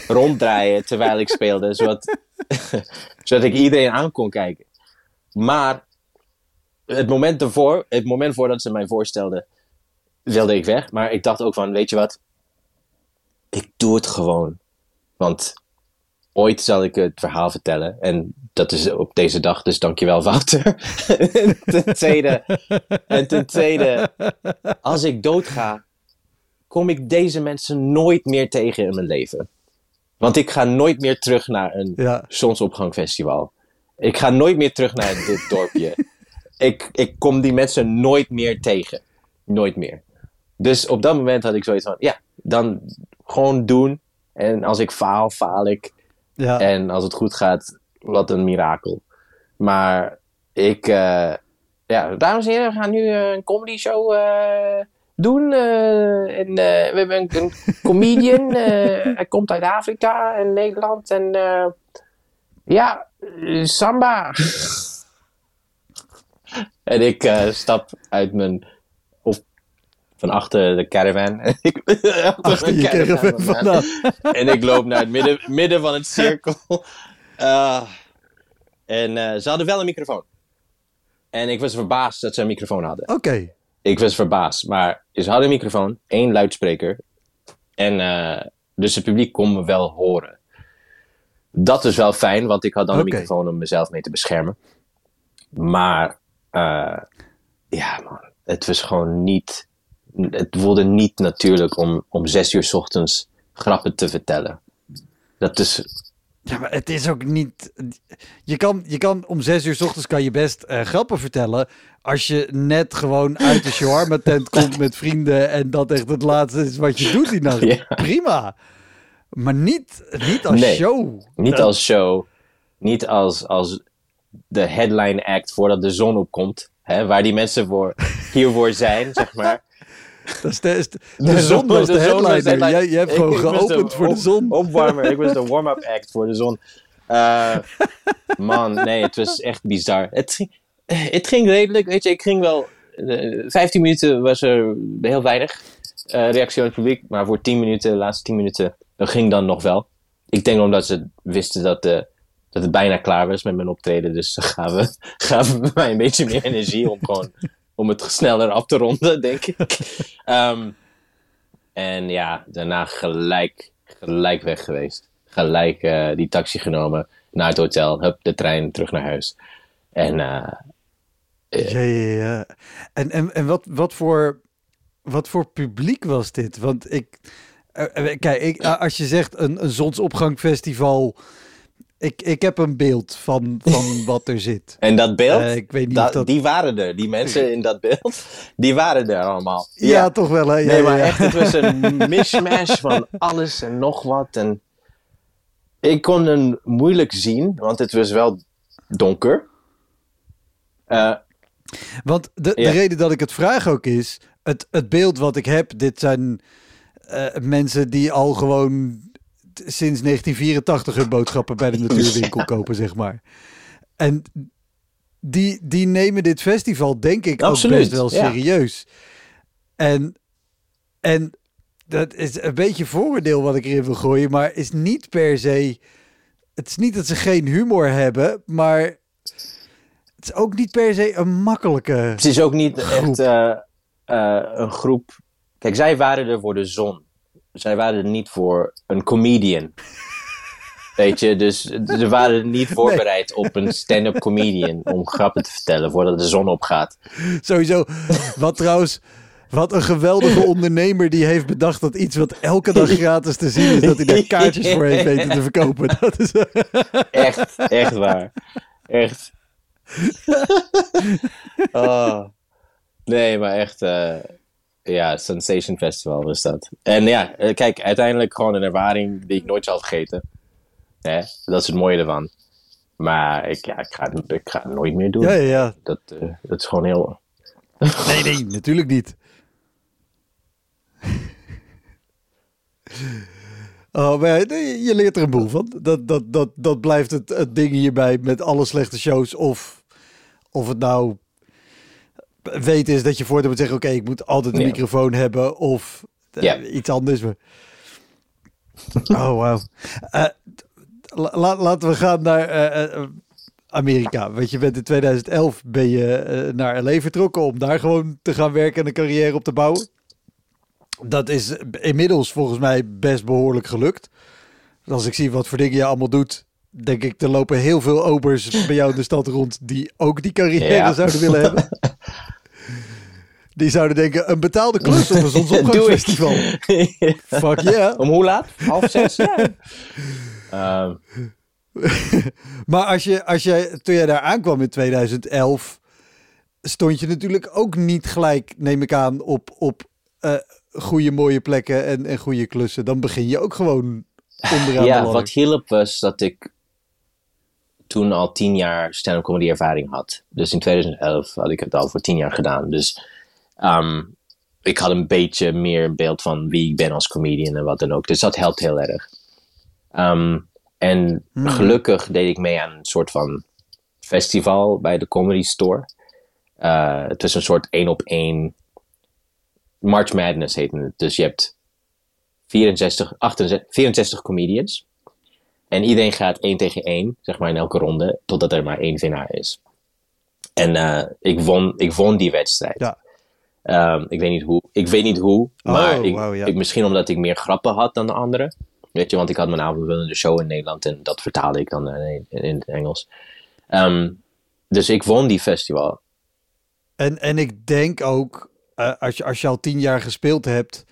ronddraaien terwijl ik speelde, zodat, zodat ik iedereen aan kon kijken. Maar het moment ervoor, het moment voordat ze mij voorstelden, wilde ik weg. Maar ik dacht ook van, weet je wat? Ik doe het gewoon. Want ooit zal ik het verhaal vertellen. En dat is op deze dag, dus dankjewel Wouter. en ten tweede, en ten tweede, als ik doodga, kom ik deze mensen nooit meer tegen in mijn leven. Want ik ga nooit meer terug naar een Ja. zonsopgangfestival. Ik ga nooit meer terug naar dit dorpje. Ik, ik kom die mensen nooit meer tegen. Nooit meer. Dus op dat moment had ik zoiets van, ja, dan gewoon doen. En als ik faal, faal ik. Ja. En als het goed gaat, wat een mirakel. Maar ik, eh, ja, dames en heren, we gaan nu eh, een comedy show eh, doen. en, we hebben een, een comedian, hij komt uit Afrika en Nederland. En ja, samba. en ik eh, stap uit mijn, of van achter de caravan. ik, Achter je caravan en ik loop naar het midden, midden van het cirkel. Ah. en eh, ze hadden wel een microfoon. En ik was verbaasd dat ze een microfoon hadden. Oké. Ik was verbaasd. Maar ze hadden een microfoon, één luidspreker. En eh, dus het publiek kon me wel horen. Dat is wel fijn, want ik had dan een microfoon om mezelf mee te beschermen. Maar eh, ja, man, het was gewoon niet. Het voelde niet natuurlijk om, om zes uur 's ochtends grappen te vertellen. Dat is. Ja, maar het is ook niet. Je kan, je kan om zes uur 's ochtends kan je best eh, grappen vertellen. Als je net gewoon uit de shawarma tent komt met vrienden. en dat echt het laatste is wat je doet die nacht. Ja. Prima. Maar niet, niet als Nee. show. Niet Dat- als show, niet als, als de headline act voordat de zon opkomt. Hè, waar die mensen voor, hiervoor zijn, zeg maar. Dat is de, is de, de zon was de headliner. headline. Jij, jij hebt Ik- gewoon ik geopend voor de zon. Opwarmer, ik was de warm-up act voor de zon. Eh, man, nee, het was echt bizar. Het, ging- het ging redelijk, weet je, ik ging wel... eh, 15 minuten was er heel weinig eh, reactie van het publiek. Maar voor 10 minuten, de laatste 10 minuten, dat ging dan nog wel. Ik denk omdat ze wisten dat, de, dat het bijna klaar was met mijn optreden. Dus gaven, gaven mij een beetje meer energie om gewoon om het sneller af te ronden, denk ik. Ehm, en ja, daarna gelijk, gelijk weg geweest. Gelijk eh, die taxi genomen naar het hotel, hup, de trein terug naar huis. En eh, Ja, ja, ja. En, en, en wat, wat, voor, wat voor publiek was dit? Want ik... eh, eh, kijk, ik, eh, als je zegt een, een zonsopgangfestival... Ik, ik heb een beeld van, van wat er zit. En dat beeld, Eh, ik weet niet da- dat... die waren er. Die mensen in dat beeld, die waren er allemaal. Ja, toch wel, hè? Ja, nee, ja, maar echt, het was een mishmash van alles en nog wat. En ik kon hem moeilijk zien, want het was wel donker. Eh, Want de, de reden dat ik het vraag ook is... Het, het beeld wat ik heb, dit zijn eh, mensen die al gewoon sinds 1984 hun boodschappen bij de natuurwinkel kopen, zeg maar. En die, die nemen dit festival, denk ik, ook best wel ja. serieus. En, en dat is een beetje vooroordeel wat ik erin wil gooien, maar is niet per se... Het is niet dat ze geen humor hebben, maar het is ook niet per se een makkelijke... het is ook niet Groep. echt eh, eh, een groep. Kijk, zij waren er voor de zon. Zij waren er niet voor een comedian. Weet je, dus ze waren niet voorbereid op een stand-up comedian om grappen te vertellen voordat de zon opgaat. Sowieso. Wat trouwens, wat een geweldige ondernemer die heeft bedacht dat iets wat elke dag gratis te zien is, dat hij daar kaartjes voor heeft weten te verkopen. Dat is, Echt, echt waar. Echt. Oh. Nee, maar echt. eh, ja, Sensation Festival was dat. En ja, eh, kijk, uiteindelijk gewoon een ervaring die ik nooit zal vergeten. Hè? Dat is het mooie ervan. Maar ik, ja, ik, ga, het- ik ga het nooit meer doen. ja, ja, ja. Dat, eh, dat is gewoon heel. Nee, nee, natuurlijk niet. Oh, maar je leert er een boel van. Dat, dat, dat, dat blijft het, het ding hierbij met alle slechte shows. Of, of het nou weten is dat je voortaan moet zeggen... oké, ik moet altijd een Ja. microfoon hebben. Of eh, Ja. iets anders. Maar... Oh, wauw. Eh, la- la- laten we gaan naar eh, eh, Amerika. Want je bent in 2011 ben je eh, naar LA vertrokken om daar gewoon te gaan werken en een carrière op te bouwen. Dat is inmiddels volgens mij best behoorlijk gelukt. Als ik zie wat voor dingen je allemaal doet, denk ik, er lopen heel veel obers bij jou in de stad rond die ook die carrière Ja. zouden willen hebben. Die zouden denken, een betaalde klus op een zonsopgangsfestival. Fuck yeah. Om hoe laat? Half zes? Ja. Ehm, Maar als je, als je, toen jij daar aankwam in 2011, stond je natuurlijk ook niet gelijk, neem ik aan, op, op eh, goede mooie plekken en, en goede klussen. Dan begin je ook gewoon onderaan de ja, wat hielp was dat ik toen al tien jaar stand-up comedy ervaring had. Dus in 2011 had ik het al voor tien jaar gedaan. Dus ehm, ik had een beetje meer beeld van wie ik ben als comedian en wat dan ook. Dus dat helpt heel erg. Ehm, en Hmm. gelukkig deed ik mee aan een soort van festival bij de Comedy Store. Eh, het was een soort één op één March Madness heette het. Dus je hebt 64, 68, 64 comedians. En iedereen gaat één tegen één, zeg maar in elke ronde, totdat er maar één winnaar is. En eh, ik, won, ik won die wedstrijd. Ja. Ehm, ik weet niet hoe, ik weet niet hoe maar ik, ja. ik, misschien omdat ik meer grappen had dan de anderen. Weet je, want ik had mijn aanvullende show in Nederland en dat vertaalde ik dan eh, in, in het Engels. Ehm, dus ik won die festival. En, en ik denk ook, eh, als, je, als je al tien jaar gespeeld hebt,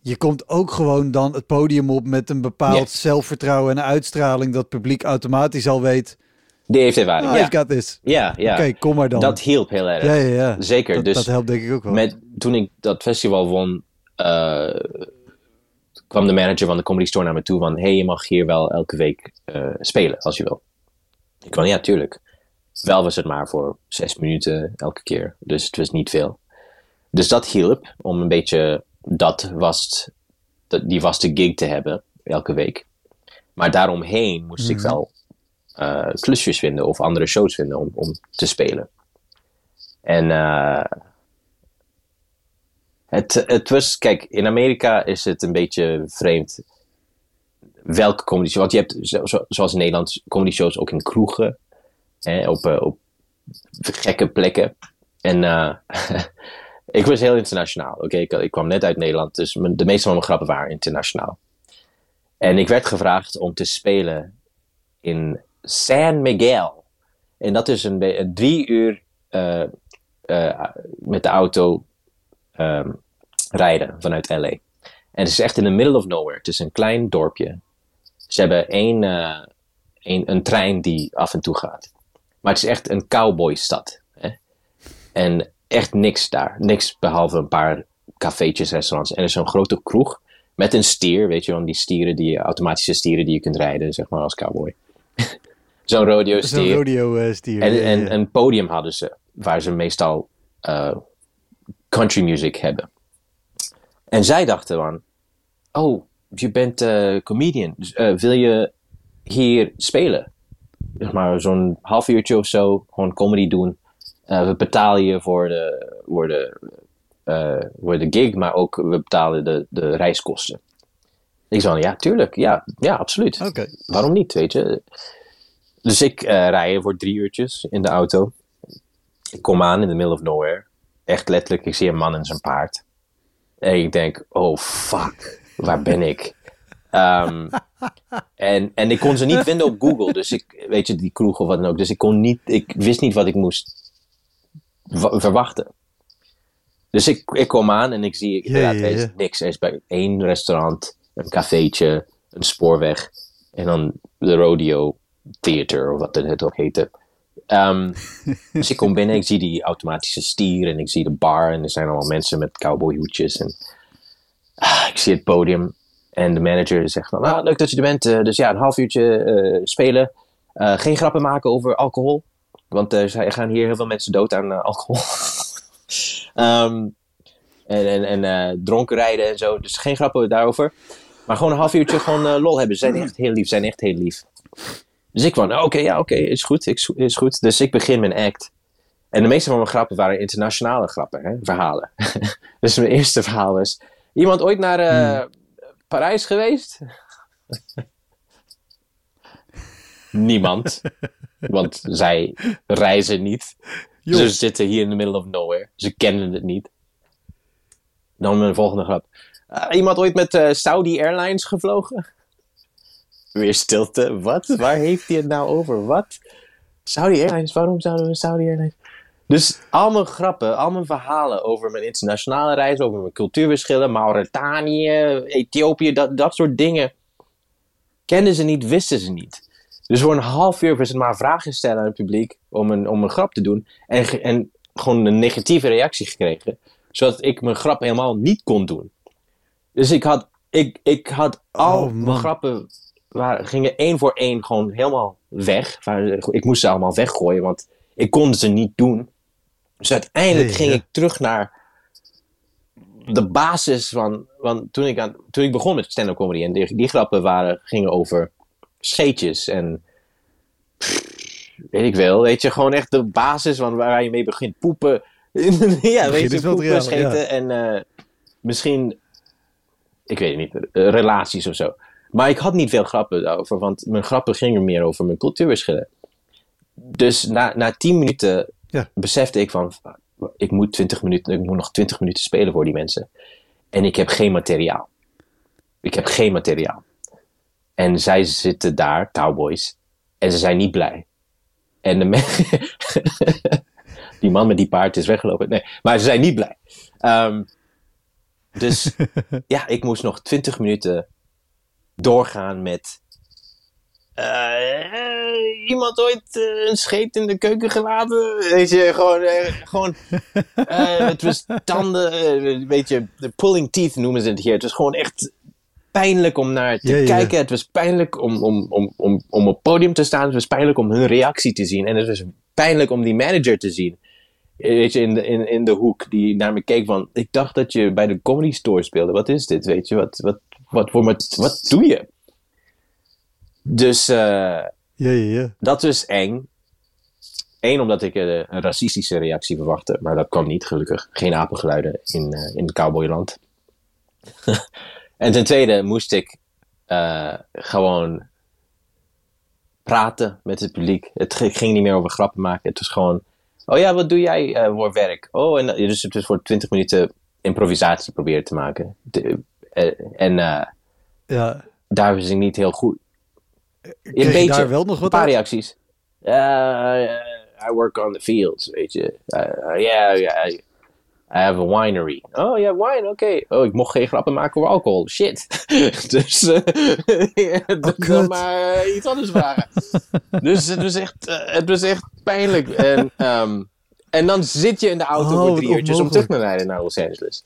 je komt ook gewoon dan het podium op met een bepaald zelfvertrouwen en uitstraling dat het publiek automatisch al weet, Die heeft ervaring. ah, ja. ik got this. ja, ja. Oké, kom maar dan. Dat hielp heel erg. ja, ja, ja. Zeker. Dat, dus dat helpt denk ik ook wel. met, toen ik dat festival won, eh, kwam de manager van de Comedy Store naar me toe van... hey, je mag hier wel elke week eh, spelen als je wil. Ik kwam, ja, tuurlijk. Wel was het maar voor zes minuten elke keer. Dus het was niet veel. Dus dat hielp om een beetje dat vast, dat, die vaste gig te hebben elke week. Maar daaromheen moest ik wel eh, klusjes vinden of andere shows vinden om, om te spelen. En eh, het, het was, kijk, in Amerika is het een beetje vreemd welke comedy. Want je hebt, zo- zo- zoals in Nederland, comedy shows ook in kroegen. Hè, op, eh, op gekke plekken. En eh, ik was heel internationaal. Oké, ik, ik kwam net uit Nederland, dus de meeste van mijn grappen waren internationaal. En ik werd gevraagd om te spelen in San Miguel. En dat is een, een drie uur eh, eh, met de auto ehm, rijden vanuit LA. En het is echt in the middle of nowhere. Het is een klein dorpje. Ze hebben één, eh, één, een trein die af en toe gaat. Maar het is echt een cowboystad. Hè? En echt niks daar. Niks behalve een paar cafeetjes, restaurants. En er is zo'n grote kroeg met een stier. Weet je wel, die stieren, die automatische stieren die je kunt rijden, zeg maar, als cowboy. Zo'n rodeo Zo'n stier. rodeo eh. En, ja, en ja. een podium hadden ze, waar ze meestal eh, country music hebben. En zij dachten van, oh, je bent eh, comedian, dus, wil je hier spelen? Zeg maar zo'n half uurtje of zo, gewoon comedy doen. We betalen je voor de, voor, de, voor de gig, maar ook we betalen de, de reiskosten. Ik zei, ja, tuurlijk, ja, ja, absoluut Oké. waarom niet, weet je? Dus ik eh rij voor drie uurtjes in de auto. Ik kom aan in the middle of nowhere. Echt letterlijk, ik zie een man en zijn paard. En ik denk, oh fuck, waar ben ik? Ehm, en, en ik kon ze niet vinden op Google. Dus ik, weet je, die kroeg of wat dan ook. Dus ik kon niet, ik wist niet wat ik moest wa- verwachten. Dus ik, ik kom aan en ik zie inderdaad, er niks. Er is bij één restaurant, een cafeetje, een spoorweg. En dan de rodeo theater, of wat het ook heette. Ehm, dus ik kom binnen, ik zie die automatische stier en ik zie de bar. En er zijn allemaal mensen met cowboyhoedjes. En ah, ik zie het podium. En de manager zegt van, ah, leuk dat je er bent. Eh, dus ja, een half uurtje eh, spelen. Eh, geen grappen maken over alcohol. Want er gaan hier heel veel mensen dood aan alcohol. Ehm, en en, en dronken rijden en zo. Dus geen grappen daarover. Maar gewoon een half uurtje gewoon lol hebben. Ze zijn echt heel lief, zijn echt heel lief. Dus ik van, oké, ja, oké, is goed, ik- is goed. Dus ik begin mijn act. En de meeste van mijn grappen waren internationale grappen, hè, verhalen. dus mijn eerste verhaal was, iemand ooit naar eh, Parijs geweest? Niemand. Want zij reizen niet. Joh. Ze zitten hier in the middle of nowhere. Ze kennen het niet. Dan mijn volgende grap. Ah, iemand ooit met eh, Saudi Airlines gevlogen? Weer stilte. Wat? Waar heeft hij het nou over? Wat? Saudi Airlines? Waarom zouden we Saudi Airlines? Dus al mijn grappen, al mijn verhalen over mijn internationale reis, over mijn cultuurverschillen, Mauritanië, Ethiopië, dat, dat soort dingen, kenden ze niet, wisten ze niet. Dus voor een half uur was het maar vragen stellen aan het publiek om een, om een grap te doen. En, en gewoon een negatieve reactie gekregen. Zodat ik mijn grap helemaal niet kon doen. Dus ik had, ik, ik had al Oh, mijn grappen waren, gingen één voor één gewoon helemaal weg. Waar- Ik moest ze allemaal weggooien, want ik kon ze niet doen. Dus uiteindelijk Nee, ging ja. ik terug naar de basis van. Want toen ik, aan, toen ik begon met stand-up comedy en die, die grappen waren, gingen over scheetjes en. Weet ik wel, weet je, gewoon echt de basis van waar je mee begint. Poepen. ja, weet je, poepen, scheten ja. en eh, misschien, ik weet het niet, eh, relaties of zo. Maar ik had niet veel grappen daarover, want mijn grappen gingen meer over mijn cultuurverschillen. Dus na, na tien minuten Ja. besefte ik van, ik moet, 20 minuten, ik moet nog 20 minuten spelen voor die mensen. En ik heb geen materiaal. Ik heb geen materiaal. En zij zitten daar, cowboys, en ze zijn niet blij. En de me- die man met die paard is weggelopen. Nee, maar ze zijn niet blij. Ehm, dus ja, ik moest nog 20 minuten doorgaan met. eh, iemand ooit eh, een scheet in de keuken gelaten? Weet je, gewoon. eh, gewoon eh, het was tanden. eh, weet je, de pulling teeth noemen ze het hier. Het was gewoon echt pijnlijk om naar te Ja, ja, ja. kijken. Het was pijnlijk om, om, om, om, om op het podium te staan. Het was pijnlijk om hun reactie te zien. En het was pijnlijk om die manager te zien. Eh, Weet je, in de, in, in de hoek die naar me keek van... Ik dacht dat je bij de comedy store speelde. Wat is dit? Weet je, wat, wat, wat, voor, wat, wat doe je? Dus eh, Ja, ja, ja. dat was eng. Eén, omdat ik eh, een racistische reactie verwachtte. Maar dat kwam niet, gelukkig. Geen apengeluiden in, eh, in cowboyland. en ten tweede moest ik gewoon praten met het publiek. Het ging niet meer over grappen maken. Het was gewoon... Oh ja, wat doe jij voor werk? Oh, en, dus het was voor 20 minuten improvisatie proberen te maken. De- en eh, ja. daar was ik niet heel goed. Een Kreeg beetje. daar wel nog Een wat paar uit? reacties. Uh, I work on the fields, weet je. Uh, uh, yeah, yeah, I, I have a winery. Oh ja, wine, oké. Oh, ik mocht geen grappen maken over alcohol. Shit. dus eh dan kut. maar eh, iets anders vragen. dus het was echt, eh, het was echt pijnlijk. En, ehm, en dan zit je in de auto Oh, voor drie uurtjes om terug te rijden naar Los Angeles.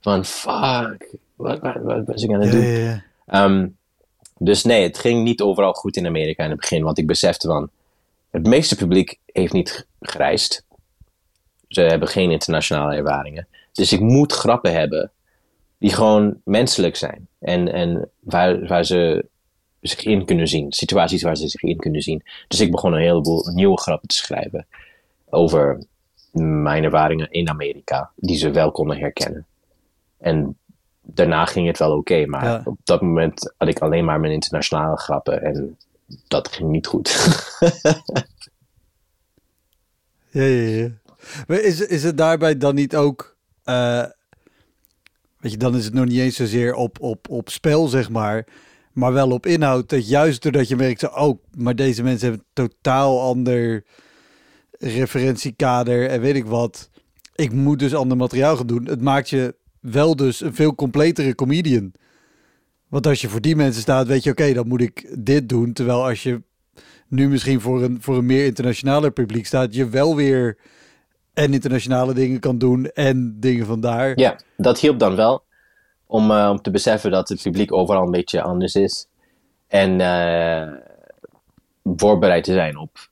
Van fuck, wat, wat, wat was ik aan het doen? ja, ja. Ehm, dus nee, het ging niet overal goed in Amerika in het begin, want ik besefte van, het meeste publiek heeft niet gereisd. Ze hebben geen internationale ervaringen. Dus ik moet grappen hebben die gewoon menselijk zijn. En, en waar, waar ze zich in kunnen zien. Situaties waar ze zich in kunnen zien. Dus ik begon een heleboel nieuwe grappen te schrijven over mijn ervaringen in Amerika, die ze wel konden herkennen. En daarna ging het wel oké, maar Ja. op dat moment had ik alleen maar mijn internationale grappen en dat ging niet goed. Ja, ja, ja. Maar is, is het daarbij dan niet ook... eh, weet je, dan is het nog niet eens zozeer op, op, op spel, zeg maar. Maar wel op inhoud. Dat juist doordat je merkt, zo, oh, maar deze mensen hebben een totaal ander referentiekader en weet ik wat. Ik moet dus ander materiaal gaan doen. Het maakt je wel dus een veel completere comedian. Want als je voor die mensen staat, weet je, oké, dan moet ik dit doen. Terwijl als je nu misschien voor een, voor een meer internationaler publiek staat, je wel weer en internationale dingen kan doen en dingen vandaar. ja, dat hielp dan wel om, eh, om te beseffen dat het publiek overal een beetje anders is. En eh, voorbereid te zijn op,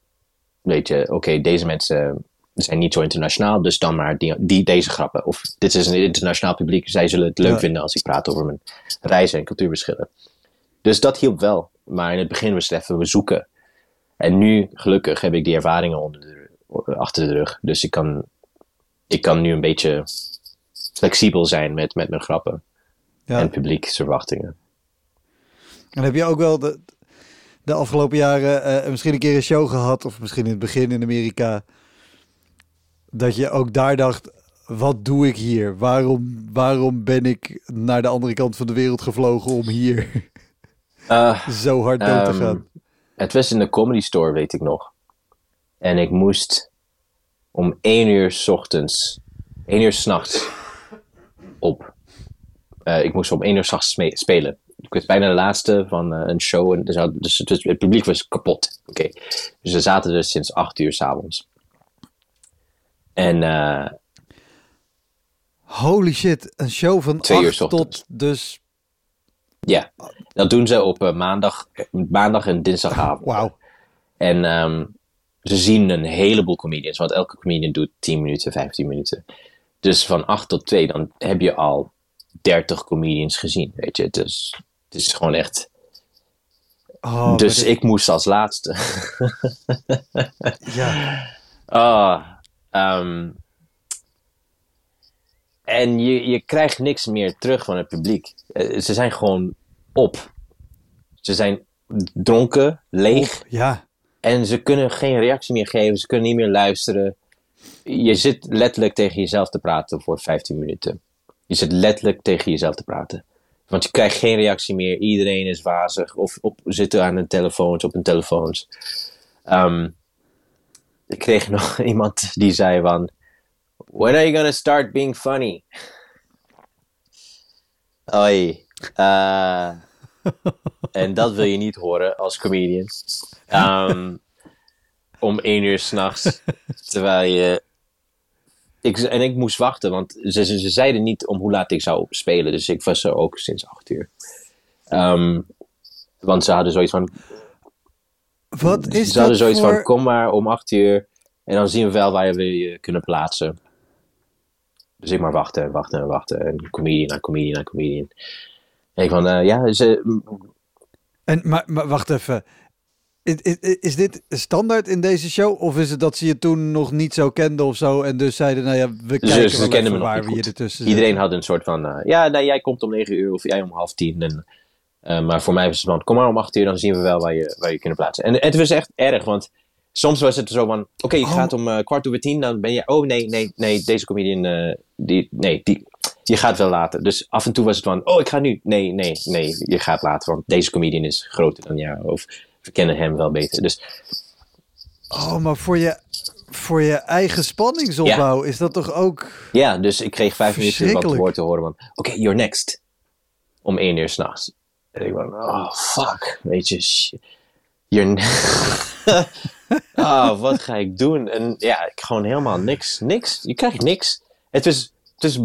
weet je, oké, deze mensen zijn niet zo internationaal, dus dan maar die, die, deze grappen. Of dit is een internationaal publiek, zij zullen het leuk Ja. vinden als ik praat over mijn reizen en cultuurverschillen. Dus dat hielp wel. Maar in het begin was het even we zoeken. En nu, gelukkig, heb ik die ervaringen onder de, achter de rug. Dus ik kan, ik kan nu een beetje flexibel zijn met, met mijn grappen Ja. en publieksverwachtingen. En heb je ook wel de, de afgelopen jaren eh, misschien een keer een show gehad, of misschien in het begin in Amerika, dat je ook daar dacht, wat doe ik hier? Waarom, waarom ben ik naar de andere kant van de wereld gevlogen om hier Eh, zo hard dood te Ehm, gaan? Het was in de comedy store, weet ik nog. En ik moest om één uur 's ochtends, één uur 's nachts op. Eh, ik moest om één uur 's nachts sme- spelen. Ik was bijna de laatste van eh, een show. En dus, dus het, publiek was kapot. Oké. Dus we zaten er sinds acht uur s'avonds. En eh, Holy shit, een show van Twee uur 8 's ochtends. tot dus... ja, dat doen ze op eh, maandag, maandag en dinsdagavond. Wauw. En ehm, ze zien een heleboel comedians, want elke comedian doet 10 minuten, 15 minuten. Dus van 8 tot 2, dan heb je al 30 comedians gezien, weet je. Dus het is gewoon echt... Oh, dus ik moest als laatste. Ja. Ah, ehm, en je, je krijgt niks meer terug van het publiek. Eh, ze zijn gewoon op. Ze zijn dronken, leeg. Ja. En ze kunnen geen reactie meer geven, ze kunnen niet meer luisteren. Je zit letterlijk tegen jezelf te praten voor 15 minuten. Je zit letterlijk tegen jezelf te praten. Want je krijgt geen reactie meer, iedereen is wazig of op, zitten aan hun telefoons, op hun telefoons. Ehm, ik kreeg nog iemand die zei van, when are you gonna start being funny? Oei. eh, en dat wil je niet horen als comedian. Ehm, om één uur s'nachts. Terwijl je. Ik, en ik moest wachten, want ze, ze, ze zeiden niet om hoe laat ik zou spelen. Dus ik was er ook sinds acht uur. Ehm, want ze hadden zoiets van. Wat is ze hadden zoiets voor... van: kom maar om acht uur. En dan zien we wel waar we je kunnen plaatsen. Dus ik maar wachten en wachten en wachten. En comedian na comedian comedian. En ik van: eh, ja, ze, En, maar, maar wacht even. Is, is, is dit standaard in deze show? Of is het dat ze je toen nog niet zo kenden of zo? En dus zeiden, nou ja, we kijken wel even me nog waar we je ertussen Iedereen had een soort van, eh, ja, nee, jij komt om negen uur of jij om half tien. En, eh, maar voor mij was het van, kom maar om acht uur, dan zien we wel waar je, waar je kunnen plaatsen. En, het was echt erg, want soms was het zo van, oké, je Oh. gaat om eh, kwart over tien, dan ben je, oh nee, nee, nee, deze comedian, eh, die, nee, die, je gaat wel later. Dus af en toe was het van, oh, ik ga nu. Nee, nee, nee, je gaat later, want deze comedian is groter dan jou. Of kennen hem wel beter. Dus Oh, maar voor je, voor je eigen spanningsopbouw is dat toch ook... ja, dus ik kreeg vijf minuten wat woord te horen van, oké, you're next. Om één uur s'nachts. En ik van, oh, fuck, weet je, ne- oh, wat ga ik doen? En ja, ik gewoon helemaal niks, niks. Je krijgt niks. Het is, het is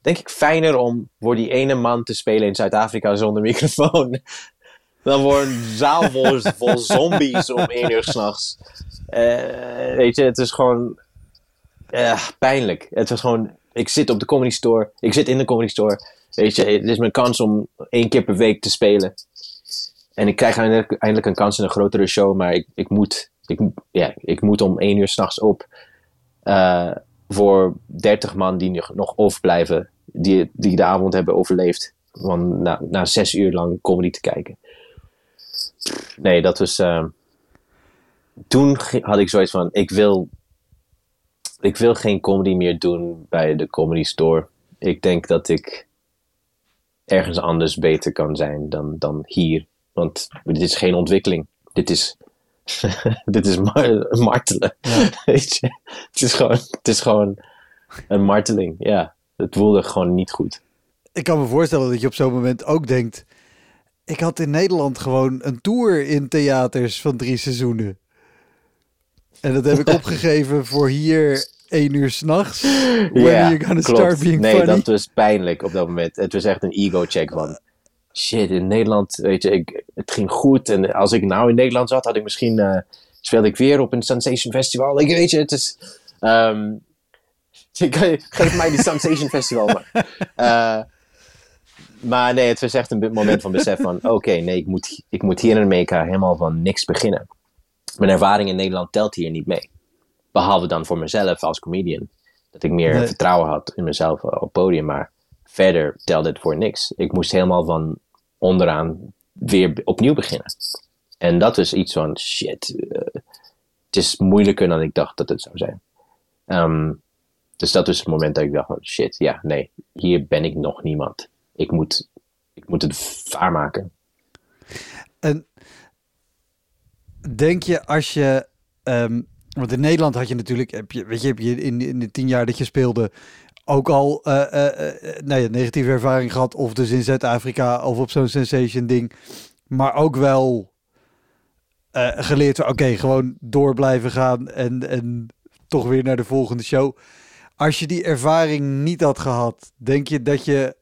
denk ik fijner om voor die ene man te spelen in Zuid-Afrika zonder microfoon. Dan voor een zaal vol, vol zombies om één uur s'nachts. Eh weet je, het is gewoon eh, pijnlijk. Het was gewoon, ik zit op de comedy store, ik zit in de comedy store. Weet je, het is mijn kans om één keer per week te spelen. En ik krijg eindelijk, eindelijk een kans in een grotere show, maar ik, ik, moet, ik, ja, ik moet om één uur s'nachts op. eh, voor 30 man die nog- overblijven, die, die de avond hebben overleefd. Van na, na zes uur lang comedy te kijken. Nee, dat was. eh, toen had ik zoiets van: ik wil, ik wil geen comedy meer doen bij de comedy store. Ik denk dat ik ergens anders beter kan zijn dan, dan hier. Want dit is geen ontwikkeling. Dit is, dit is mar- martelen. Weet je? Het, is gewoon, het is gewoon een marteling. Ja, het voelde gewoon niet goed. Ik kan me voorstellen dat je op zo'n moment ook denkt... Ik had in Nederland gewoon een tour in theaters van drie seizoenen. En dat heb ik opgegeven voor hier één uur s'nachts. When are you gonna klopt. start being nee, funny? dat was pijnlijk op dat moment. Het was echt een ego-check van... Shit, in Nederland, weet je, ik, het ging goed. En als ik nou in Nederland zat, had ik misschien... eh speelde ik weer op een Sensation Festival. Ik weet je, het is... ehm, geef mij die Sensation Festival maar. Eh, maar nee, het was echt een moment van besef van... Oké, nee, ik moet, ik moet hier in Amerika helemaal van niks beginnen. Mijn ervaring in Nederland telt hier niet mee. Behalve dan voor mezelf als comedian. Dat ik meer Nee. vertrouwen had in mezelf op het podium. Maar verder telde het voor niks. Ik moest helemaal van onderaan weer opnieuw beginnen. En dat was iets van, shit, eh, het is moeilijker dan ik dacht dat het zou zijn. Ehm, dus dat was het moment dat ik dacht van, shit, ja, nee, hier ben ik nog niemand. Ik moet, ik moet het waarmaken. En denk je als je... ehm, want in Nederland had je natuurlijk... Heb je, weet je, heb je in, in de tien jaar dat je speelde... ook al ja, negatieve ervaring gehad... of dus in Zuid-Afrika of op zo'n sensation ding... maar ook wel geleerd oké, gewoon door blijven gaan... En, en toch weer naar de volgende show. Als je die ervaring niet had gehad... denk je dat je,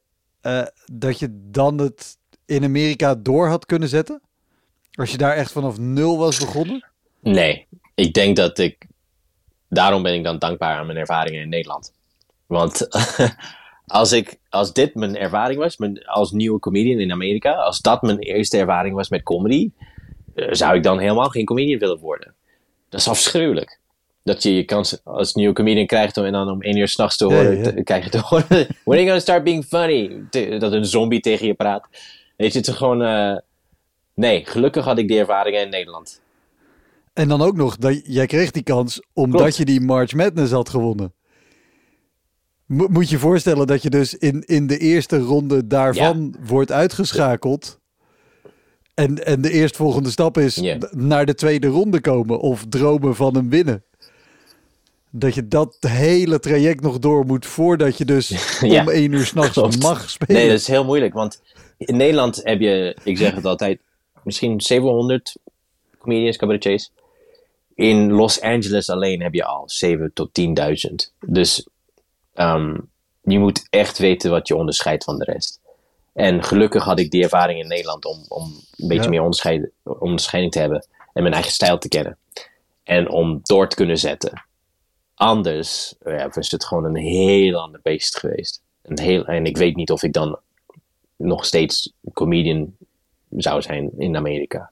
dat je dan het in Amerika door had kunnen zetten? Als je daar echt vanaf nul was begonnen? Nee, ik denk dat ik. Daarom ben ik dan dankbaar aan mijn ervaringen in Nederland. Want als, ik, als dit mijn ervaring was, mijn, als nieuwe comedian in Amerika, als dat mijn eerste ervaring was met comedy, eh, zou ik dan helemaal geen comedian willen worden. Dat is afschuwelijk. Dat je je kans als nieuwe comedian krijgt om, en dan om één uur s'nachts te horen, ja. te- krijg je te horen, when are you gonna start being funny? Te- dat een zombie tegen je praat. Weet je, het is gewoon, eh, nee, gelukkig had ik die ervaringen in Nederland. En dan ook nog, dat, jij kreeg die kans omdat Klopt. je die March Madness had gewonnen. Mo- moet je je voorstellen dat je dus in, in de eerste ronde daarvan wordt uitgeschakeld. En, en de eerstvolgende stap is naar de tweede ronde komen of dromen van een winnen. Dat je dat hele traject nog door moet voordat je dus Ja, om één uur s'nachts mag spelen. Nee, dat is heel moeilijk, want in Nederland heb je, ik zeg het altijd, misschien 700 comedians, cabaretiers. In Los Angeles alleen heb je al 7 tot 10.000. Dus ehm, je moet echt weten wat je onderscheidt van de rest. En gelukkig had ik die ervaring in Nederland om, om een beetje Ja. meer onderscheid, onderscheiding te hebben. En mijn eigen stijl te kennen. En om door te kunnen zetten. Anders ja, was het gewoon een heel ander beest geweest. Een heel, en ik weet niet of ik dan nog steeds comedian zou zijn in Amerika.